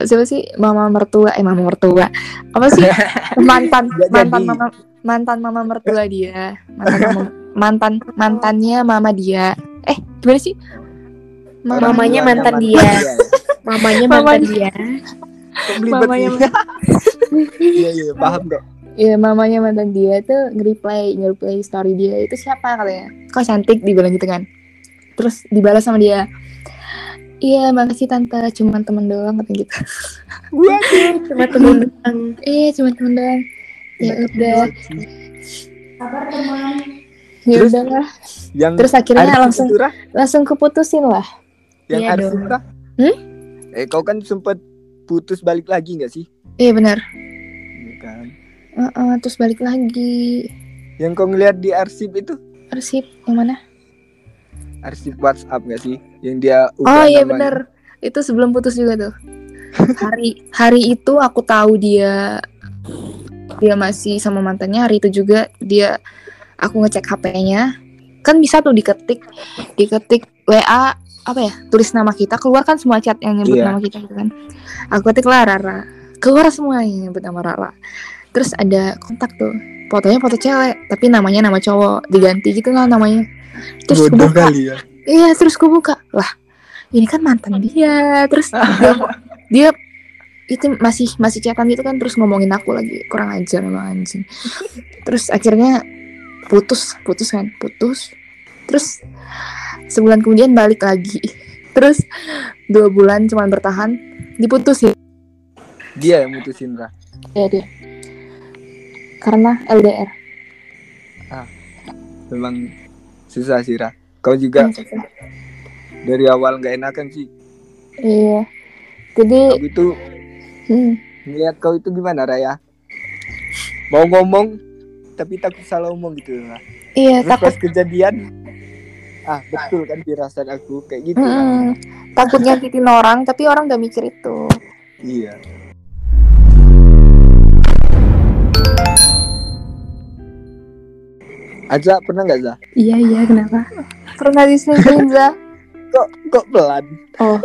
S2: siapa sih? Mama mertua. Eh mama mertua. Apa sih? Mantan. Mantan mama mantan mama mertua dia. Mantan mama- mantan mantannya mama dia. Eh gimana sih?
S3: Mamanya
S1: Mamanya
S3: mantan dia.
S1: ya.
S3: Mamanya mantan dia.
S2: Mamanya?
S1: Iya, iya, paham kok.
S2: Iya mamanya mantan dia tuh nge-reply nge-reply story dia. Itu siapa katanya? Kok cantik dibilang gitu kan? Terus dibalas sama dia iya makasih tante cuman temen doang katanya gitu
S3: Cuma temen doang.
S2: eh cuman temen doang ya udah
S4: Kabar teman.
S2: ya
S1: Terus?
S2: udah lah
S1: Yang
S2: terus akhirnya langsung
S1: Rah?
S2: langsung keputusin lah
S1: yang
S3: Iya dong.
S1: Rah?
S2: Hmm?
S1: Eh kau kan sempat putus balik lagi nggak sih?
S2: iya benar
S1: Iya kan.
S2: Heeh, terus balik lagi
S1: Yang kau ngeliat di arsip itu
S2: arsip yang mana
S1: arsip WhatsApp nggak sih? Yang dia
S2: oh iya benar itu sebelum putus juga tuh. Hari hari itu aku tahu dia dia masih sama mantannya. Hari itu juga dia aku ngecek HP-nya kan bisa tuh diketik diketik WA apa ya tulis nama kita keluar kan semua chat yang nyebut
S1: Iya.
S2: nama kita gitu kan. Aku ketik lah Rara. Keluar semua yang nyebut nama Rara. Terus ada kontak tuh. Fotonya foto cewek tapi namanya nama cowok. Diganti gitu lah namanya terus
S1: Bodoh
S2: kebuka.
S1: kali ya.
S2: Iya terus gue buka lah ini kan mantan dia. Terus dia, dia itu masih masih chatan gitu kan terus ngomongin aku lagi. Kurang ajar emang anjing. Terus akhirnya putus putus kan putus. Terus sebulan kemudian balik lagi. Terus dua bulan cuman bertahan diputusin.
S1: Dia yang mutusin Rah.
S2: ya dia. Karena LDR
S1: Memang susah sih Rah. Kau juga dari awal nggak enakan sih
S2: Iya. Jadi
S1: aku itu
S2: hmm,
S1: ngeliat kau itu gimana Raya mau ngomong tapi takut salah ngomong gitu lah
S2: iya
S1: terus
S2: takut
S1: pas kejadian ah betul kan firasat aku kayak gitu
S2: Mm-mm. takut nyakitin orang tapi orang gak mikir itu.
S1: iya Aja pernah nggak Za?
S3: Iya iya kenapa?
S2: Pernah diselingkuhin Za?
S1: Kok kok pelan?
S3: Oh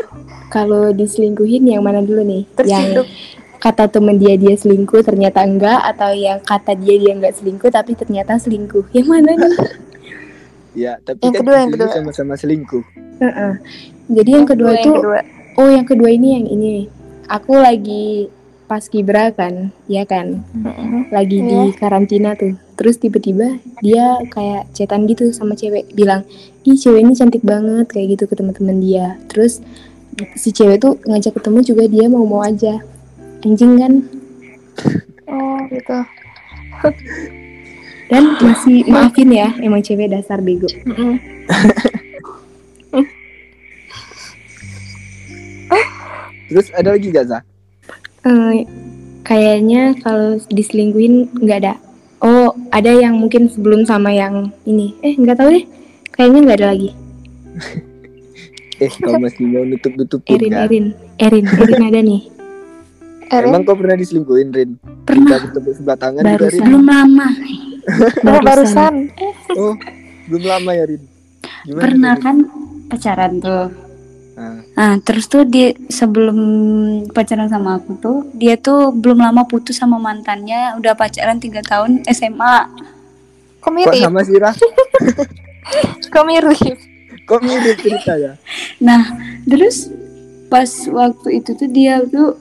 S3: kalau diselingkuhin yang mana dulu nih?
S2: Terciduk.
S3: Yang kata temen dia dia selingkuh ternyata enggak atau yang kata dia dia enggak selingkuh tapi ternyata selingkuh? Yang mana nih?
S1: Ya, tapi
S2: Yang
S1: kan
S2: kedua, yang kedua.
S1: sama-sama selingkuh.
S3: Heeh. Jadi yang kedua
S2: Yang
S3: itu
S2: kedua.
S3: oh yang kedua ini yang ini. Aku lagi pas kibra kan, ya kan? Lagi di karantina tuh terus tiba-tiba dia kayak chatan gitu sama cewek bilang ih cewek ini cantik banget kayak gitu ke teman-teman dia terus si cewek tuh ngajak ketemu juga dia mau mau aja anjing kan
S2: Oh gitu.
S3: dan masih maafin ya emang cewek dasar bego.
S1: Terus ada lagi gak Za?
S3: Eh, kayaknya kalau diselingkuhin nggak ada oh ada yang mungkin sebelum sama yang ini eh nggak tahu deh kayaknya nggak ada lagi
S1: Eh, kau masih mau nutup-nutupin
S3: Erin
S1: kan?
S3: Erin Erin Erin ada nih
S2: Erin,
S1: Emang kau pernah diselingkuhin, Rin?
S4: Pernah.
S1: Kita bertepuk sebelah tangan juga,
S3: Barusan.
S1: Rin.
S4: Belum lama.
S2: oh, barusan.
S1: Oh, belum lama ya, Rin? Gimana
S4: Pernah
S1: Rin?
S4: kan pacaran tuh.
S1: Ah,
S4: Nah, terus tuh dia sebelum pacaran sama aku tuh, dia tuh belum lama putus sama mantannya, udah pacaran tiga tahun SMA.
S2: Kok
S1: kok
S2: mirip?
S1: sama sih, Rah?
S2: Kok mirip?
S1: Kok mirip cerita ya?
S4: Nah, terus pas waktu itu tuh dia tuh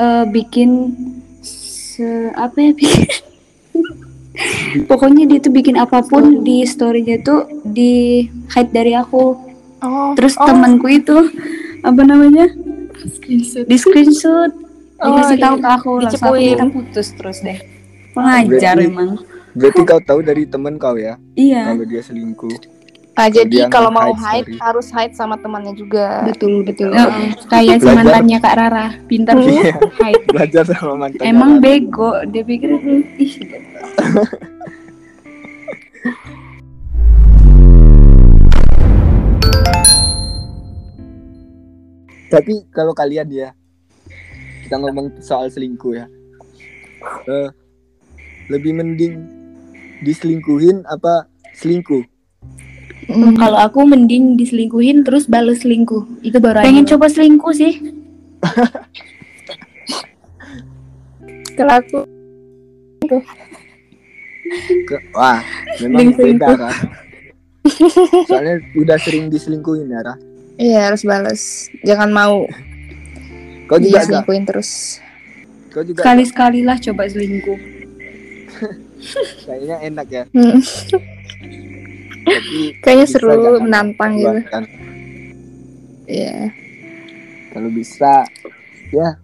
S4: eh, bikin se apa ya bikin Pokoknya dia tuh bikin apa pun di story-nya tuh di hide dari aku.
S2: Oh.
S4: Terus
S2: oh,
S4: temanku itu apa namanya? Di screenshot.
S2: Oh,
S4: Dikasih
S2: di-
S4: tahu ke aku langsung aku kita putus terus deh. Pengajar
S1: Berarti-
S4: emang.
S1: Berarti kau tahu dari temen kau ya,
S4: Iya,
S1: kalau dia selingkuh.
S2: Nah, jadi kalau mau hide
S1: story.
S2: harus hide sama temannya juga.
S3: betul betul
S4: Heeh.
S3: kayak si mantannya kak Rara pintar
S1: Iya.
S3: Hide.
S1: Belajar sama mantan.
S4: emang bego. Dia pikir ih
S1: Tapi kalau kalian ya, kita ngomong soal selingkuh ya. Eh, lebih mending diselingkuhin apa selingkuh?
S2: Mm.
S3: kalau aku mending diselingkuhin terus bales selingkuh itu baru
S4: pengen coba selingkuh sih.
S2: Kalau aku
S1: Ke- Wah,
S3: Mending
S1: memang beda kan. Soalnya udah sering diselingkuhin ya, Rah.
S2: Iya harus bales. Jangan mau
S1: Kau juga enggak?
S2: diselingkuhin terus.
S1: Kau juga
S4: Sekali-sekali lah coba selingkuh.
S1: kayaknya enak ya.
S2: Hmm.
S1: Tapi
S2: Kayaknya seru, menantang gitu.
S1: kan.
S2: Iya.
S1: Kalau bisa ya.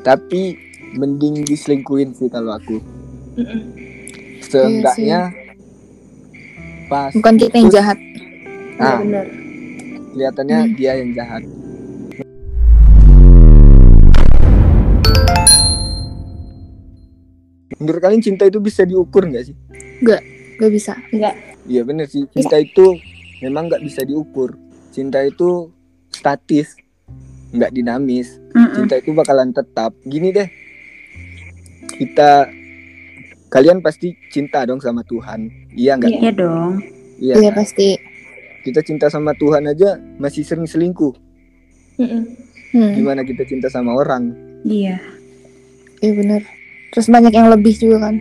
S1: Tapi mending diselingkuhin sih kalau aku.
S3: Mm-mm.
S1: Seenggaknya pas
S2: Bukan kita yang jahat.
S3: Iya,
S1: Nah,
S3: benar
S1: kelihatannya dia yang jahat. Menurut kalian cinta itu bisa diukur nggak sih?
S2: Gak bisa.
S1: Iya bener sih. Cinta itu memang nggak bisa diukur. Cinta itu statis, nggak dinamis.
S4: Mm-mm.
S1: Cinta itu bakalan tetap. Gini deh, kita kalian pasti cinta dong sama Tuhan. Iya nggak?
S4: Iya dong.
S1: Iya.
S2: Iya
S1: kan?
S2: pasti.
S1: Kita cinta sama Tuhan aja masih sering selingkuh.
S3: Mm-mm.
S2: Hmm.
S1: Gimana kita cinta sama orang?
S4: Iya.
S2: Iya bener. Terus banyak yang lebih juga kan.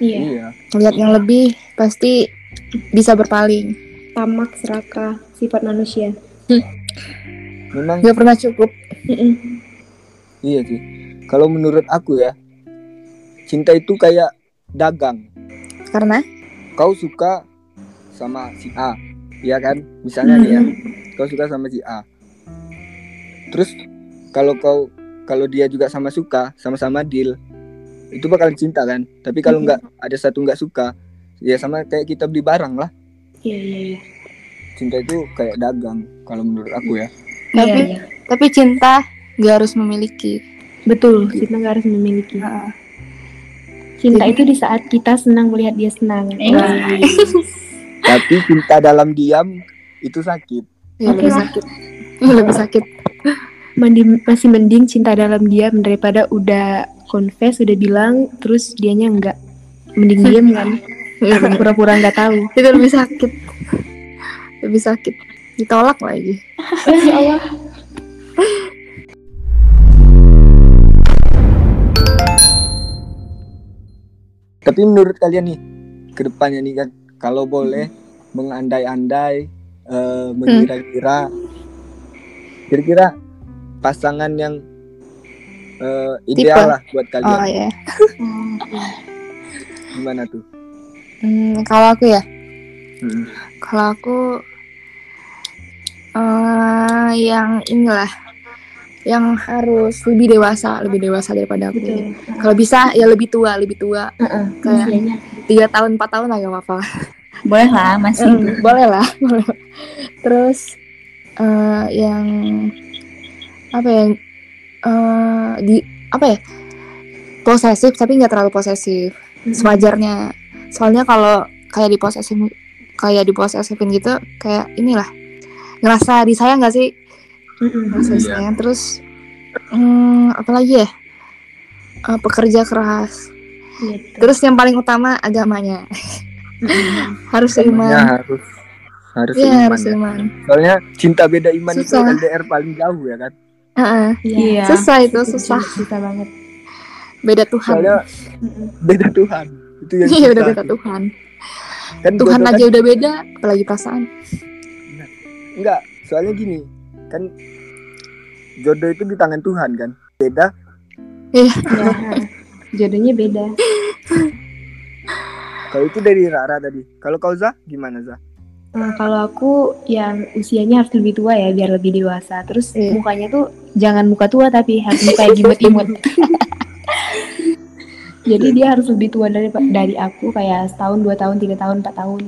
S3: iya
S1: Iya.
S2: Lihat yang lebih pasti bisa berpaling.
S3: tamak serakah sifat manusia
S1: Memang
S2: Gak pernah cukup.
S3: Mm-mm.
S1: iya sih. Kalau menurut aku ya, cinta itu kayak dagang.
S2: Karena
S1: Kau suka sama si A, iya kan? Misalnya nih ya, kau suka sama si A. Terus kalau kau kalau dia juga sama suka, sama-sama deal, itu bakalan cinta kan? Tapi kalau nggak ada satu nggak suka, ya sama kayak kita beli barang lah.
S3: iya iya iya
S1: cinta itu kayak dagang kalau menurut aku ya
S2: Tapi
S4: Iya, iya.
S2: tapi cinta nggak harus memiliki.
S3: Betul, kita nggak harus memiliki. Cinta itu di saat kita senang melihat dia senang.
S4: Eh,
S1: tapi cinta dalam diam itu sakit
S2: Ya, lebih sakit. lebih sakit.
S3: Mending, masih mending cinta dalam diam daripada udah confess, udah bilang, terus dianya enggak. Mending diam kan.
S2: Iya.
S3: Pura-pura nggak tahu.
S2: itu lebih sakit. Lebih sakit. Ditolak lagi.
S3: Ya Allah.
S1: tapi menurut kalian nih ke depannya nih kan kalau boleh mengandai-andai eh, mengira-kira kira-kira pasangan yang eh, ideal
S2: Tipe.
S1: lah buat kalian
S2: Oh ya.
S1: gimana tuh
S2: Hmm, kalau aku ya,
S1: Hmm.
S2: kalau aku eh yang inilah yang harus lebih dewasa, lebih dewasa daripada aku. Kalau bisa ya lebih tua, lebih tua.
S3: Heeh,
S2: Kayak
S3: usianya.
S2: tiga tahun, empat tahun lah gak apa-apa.
S4: Boleh lah masih.
S2: Hmm, boleh lah. Terus eh yang apa ya? eh di apa ya? Posesif tapi nggak terlalu posesif. Sewajarnya. Soalnya kalau kayak diposesif kayak diposesifin gitu kayak inilah ngerasa disayang gak sih?
S3: Mm-mm.
S2: Ngerasa disayang terus hmm, apa lagi ya? Eh, pekerja keras.
S3: Betul.
S2: Terus yang paling utama agamanya. harus iman.
S1: harus harus
S2: Iya,
S1: iman
S2: harus
S1: ya.
S2: iman.
S1: soalnya cinta beda iman itu
S2: Susah.
S1: LDR paling jauh ya kan
S2: Heeh.
S4: Iya.
S2: Susah itu, susah.
S3: Susah banget.
S2: Beda Tuhan.
S1: soalnya beda Tuhan itu yang
S2: Iya, udah
S1: susah.
S2: beda Tuhan.
S1: kan
S2: Tuhan aja
S1: kan-
S2: udah beda, apalagi perasaan.
S1: enggak soalnya gini kan jodoh itu di tangan Tuhan kan beda
S3: Ya, jodohnya beda.
S1: kalau itu dari Rara tadi kalau kau Zah gimana Zah
S3: Nah, kalau aku yang usianya harus lebih tua ya biar lebih dewasa. Terus
S2: Iya.
S3: mukanya tuh jangan muka tua tapi harus muka yang imut-imut. Jadi dia harus lebih tua dari dari aku kayak setahun, dua tahun, tiga tahun, empat tahun.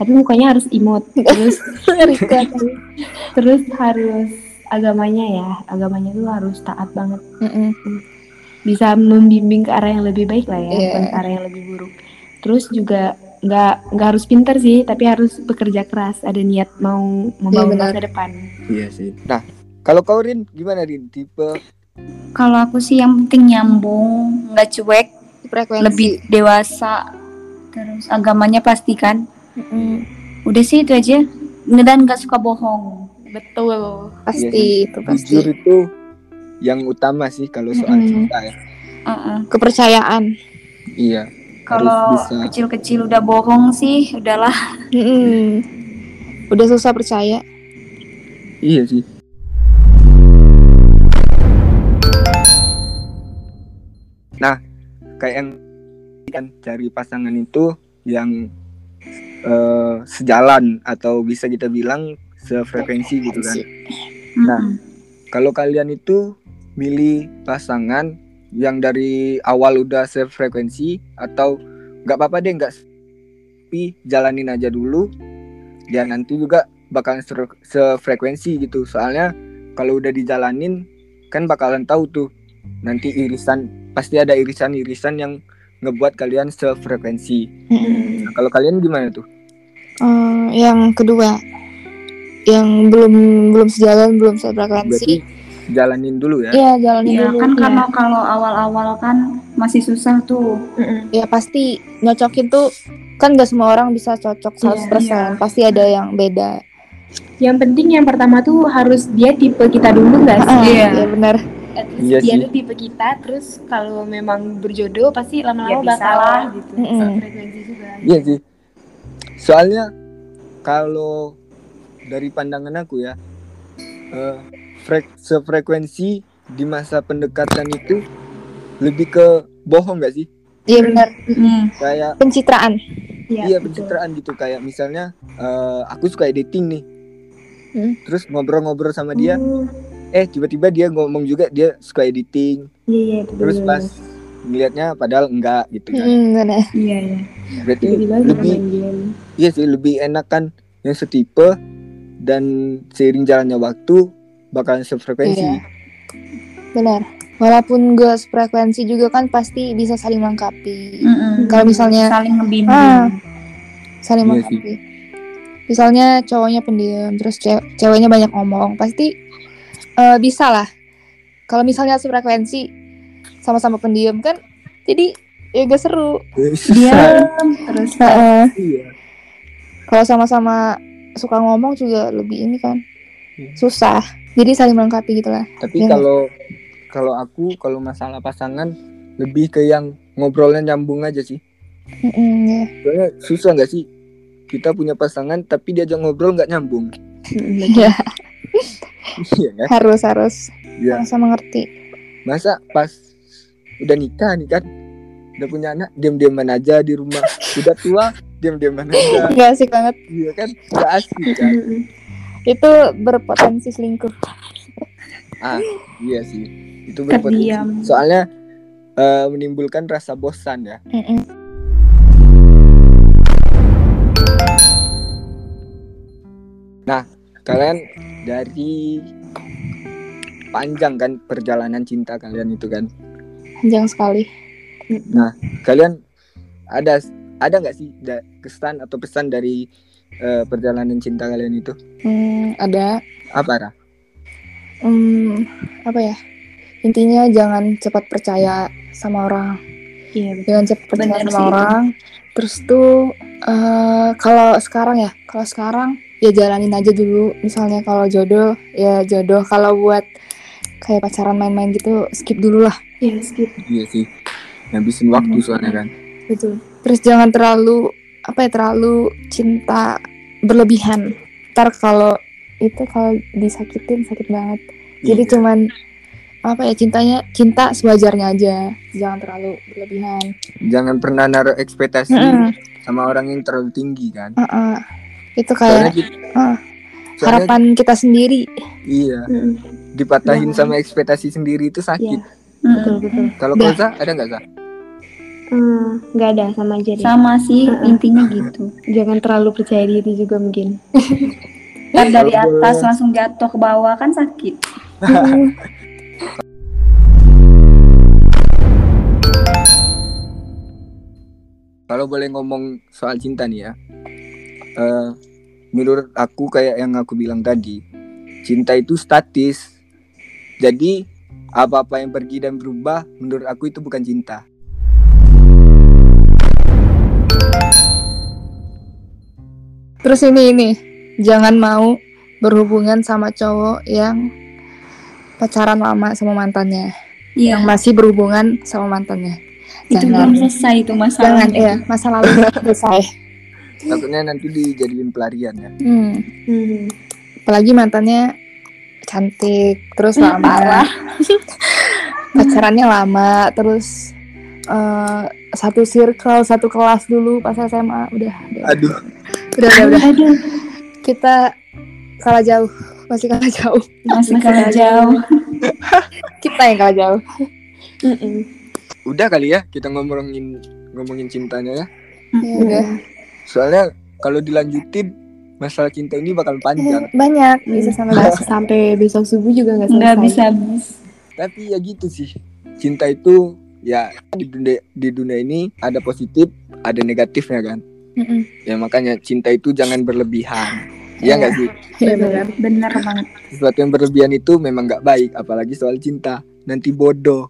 S3: Tapi mukanya harus imut. Terus terus harus agamanya ya, agamanya tuh harus taat banget. Bisa membimbing ke arah yang lebih baik lah ya,
S2: Iya.
S3: bukan ke arah yang lebih buruk. Terus juga nggak nggak harus pinter sih, tapi harus bekerja keras, ada niat mau membangun
S2: benar.
S3: masa depan.
S1: iya sih nah kalau kau Rin gimana Rin tipe
S4: Kalau aku sih yang penting nyambung, nggak cuek,
S2: Frekuensi.
S4: lebih dewasa. Terus agamanya pastikan.
S2: Mm-mm.
S4: Udah sih itu aja. Dan nggak suka bohong.
S3: Betul.
S2: Pasti itu pasti.
S1: jujur itu yang utama sih kalau soal
S2: Mm-mm.
S1: cinta ya
S4: Uh-uh.
S2: Kepercayaan.
S1: iya
S4: Kalau kecil-kecil udah bohong sih, udahlah.
S2: Mm-mm. Udah susah percaya.
S1: iya sih nah kayak yang kan cari pasangan itu yang eh, sejalan atau bisa kita bilang sefrekuensi gitu kan Nah. Kalau kalian itu milih pasangan yang dari awal udah sefrekuensi atau nggak apa-apa deh nggak tapi jalanin aja dulu ya nanti juga bakalan se- sefrekuensi gitu soalnya kalau udah dijalanin kan bakalan tahu tuh nanti irisan pasti ada irisan-irisan yang ngebuat kalian sefrekuensi
S2: Mm-mm.
S1: nah, kalau kalian gimana tuh
S2: Eh, yang kedua, yang belum belum sejalan, belum
S1: berarti
S2: sefrekuensi.
S1: Jalanin dulu ya
S2: Iya, jalanin
S4: Ya
S2: dulu.
S4: kan
S2: ya.
S4: kalau kalau awal-awal kan masih susah tuh.
S2: ya pasti nyocokin tuh kan gak semua orang bisa cocok 100%.
S4: Iya,
S2: Pasti ada yang beda.
S3: Yang penting yang pertama tuh harus dia tipe kita dulu nggak sih?
S2: Ah,
S4: Iya.
S2: iya benar.
S3: At least
S1: Iya
S3: dia
S1: sih.
S3: tuh tipe kita, terus kalau memang berjodoh pasti
S4: Ya
S3: lama-lama
S4: bisa
S3: bakal
S4: lah.
S3: gitu. Frekuensi juga.
S1: Iya sih. Soalnya kalau dari pandangan aku ya, eh, frek sefrekuensi di masa pendekatan itu lebih ke bohong gak sih?
S2: Iya benar.
S4: Mm.
S1: Kayak
S2: Pencitraan.
S3: Iya,
S1: iya
S3: betul.
S1: pencitraan gitu kayak misalnya eh, aku suka editing nih.
S2: Hmm.
S1: Terus ngobrol-ngobrol sama dia,
S3: Oh,
S1: eh tiba-tiba dia ngomong juga dia suka editing.
S3: Iya, iya, betul.
S1: Terus pas ngelihatnya padahal enggak gitu kan.
S2: Hmm, benar.
S4: Iya, iya.
S1: Berarti lebih iya sih lebih enak kan yang setipe dan seiring jalannya waktu bakalan sefrekuensi.
S2: Iya. Benar. Walaupun gak frekuensi juga kan pasti bisa saling melengkapi.
S5: Mm-mm.
S2: Kalau misalnya
S5: saling ngebimbing.
S2: Ah. saling
S1: Iya
S2: melengkapi. Misalnya cowoknya pendiam, terus ce- ceweknya banyak ngomong, pasti eh, bisa lah. Kalau misalnya sefrekuensi sama-sama pendiam kan, jadi ya gak seru.
S5: Diam terus
S2: Heeh.
S1: Iya.
S2: Kalau sama-sama suka ngomong juga lebih ini kan
S1: Iya.
S2: susah. Jadi saling melengkapi gitu lah.
S1: Tapi
S2: Iya.
S1: kalau kalau aku kalau masalah pasangan lebih ke yang ngobrolnya nyambung aja sih.
S2: Mm-mm, ya.
S1: Soalnya susah nggak sih kita punya pasangan tapi diajak ngobrol nggak nyambung.
S2: Ya,
S1: Iya kan?
S2: harus harus
S1: Iya.
S2: sama ngerti.
S1: Masa pas udah nikah nih kan udah punya anak diam-diaman aja di rumah. Udah tua diam-diaman aja.
S2: Gak asik banget.
S1: Iya kan? Gak asik kan?
S2: Itu berpotensi selingkuh.
S1: Ah, iya sih. Itu berpotensi.
S5: terdiam.
S1: Soalnya eh, menimbulkan rasa bosan ya.
S2: Mm-mm.
S1: Kalian dari panjang kan perjalanan cinta kalian itu kan.
S2: Panjang sekali.
S1: Kalian ada ada nggak sih kesan atau pesan dari eh, perjalanan cinta kalian itu?
S2: Hmm, ada
S1: Apa Ra?
S2: hmm, apa ya? Intinya jangan cepat percaya sama orang.
S5: Iya,
S2: Jangan cepat percaya sama
S5: sih
S2: orang. Terus tuh eh, kalau sekarang ya, kalau sekarang ya jalanin aja dulu. Misalnya kalau jodoh ya jodoh. Kalau buat kayak pacaran main-main gitu skip dulu lah.
S5: Iya, skip.
S1: Iya sih. Ngabisin waktu soalnya kan.
S2: Betul. Terus jangan terlalu apa ya terlalu cinta berlebihan. Ntar kalau itu kalau disakitin sakit banget. Jadi
S1: Iya.
S2: cuman apa ya cintanya cinta sewajarnya aja. Jangan terlalu berlebihan.
S1: jangan pernah naruh ekspektasi
S2: Mm-mm.
S1: sama orang yang terlalu tinggi kan.
S2: Uh-uh. Itu
S1: Soalnya,
S2: kayak
S1: kita- soalnya
S2: harapan kita sendiri.
S1: iya
S5: Mm.
S1: dipatahin
S5: Jangan.
S1: sama ekspektasi sendiri itu sakit.
S5: Mm.
S2: betul.
S1: Kalau
S2: Dah.
S1: kau ada nggak?
S3: Hmm, nggak ada sama aja deh.
S5: Sama sih intinya gitu.
S3: Jangan terlalu percaya diri juga mungkin.
S5: Ntar dari atas langsung jatuh ke bawah kan sakit.
S1: Kalau boleh ngomong soal cinta nih ya, eh, menurut aku kayak yang aku bilang tadi, cinta itu statis. Jadi apa-apa yang pergi dan berubah, menurut aku itu bukan cinta.
S2: Terus ini ini jangan mau berhubungan sama cowok yang pacaran lama sama mantannya,
S5: Iya.
S2: yang masih berhubungan sama mantannya.
S5: Itu
S2: Jangan.
S5: belum selesai itu
S2: Jangan
S5: masalahnya.
S2: ya masa lalu selesai.
S1: Takutnya nanti dijadiin pelarian ya.
S2: Hmm.
S3: Hmm.
S2: Apalagi mantannya cantik, terus
S5: Hmm,
S2: lama, pacarannya lama, terus eh, satu circle, satu kelas dulu pas SMA, udah, udah,
S1: Aduh,
S2: udah, udah, udah.
S5: Aduh,
S2: Kita kalah jauh, masih kalah jauh.
S5: masih
S3: Masih
S5: kalah jauh.
S2: Kita yang kalah jauh.
S3: Mm-mm.
S1: udah kali ya kita ngomongin ngomongin cintanya ya.
S2: Ya, udah.
S1: Soalnya kalau dilanjutin masalah cinta ini bakal panjang.
S2: Banyak, bisa sampai
S3: Bahas sampai besok subuh juga nggak selesai.
S5: Nggak bisa habis.
S1: Tapi ya gitu sih. Cinta itu ya di dunia di dunia ini ada positif, ada negatifnya kan.
S2: Mm-mm.
S1: Ya makanya cinta itu jangan berlebihan. Iya
S2: Iya.
S1: nggak sih?
S2: Iya benar.
S5: Bener banget.
S1: Sesuatu yang berlebihan itu memang nggak baik, apalagi soal cinta. Nanti bodoh.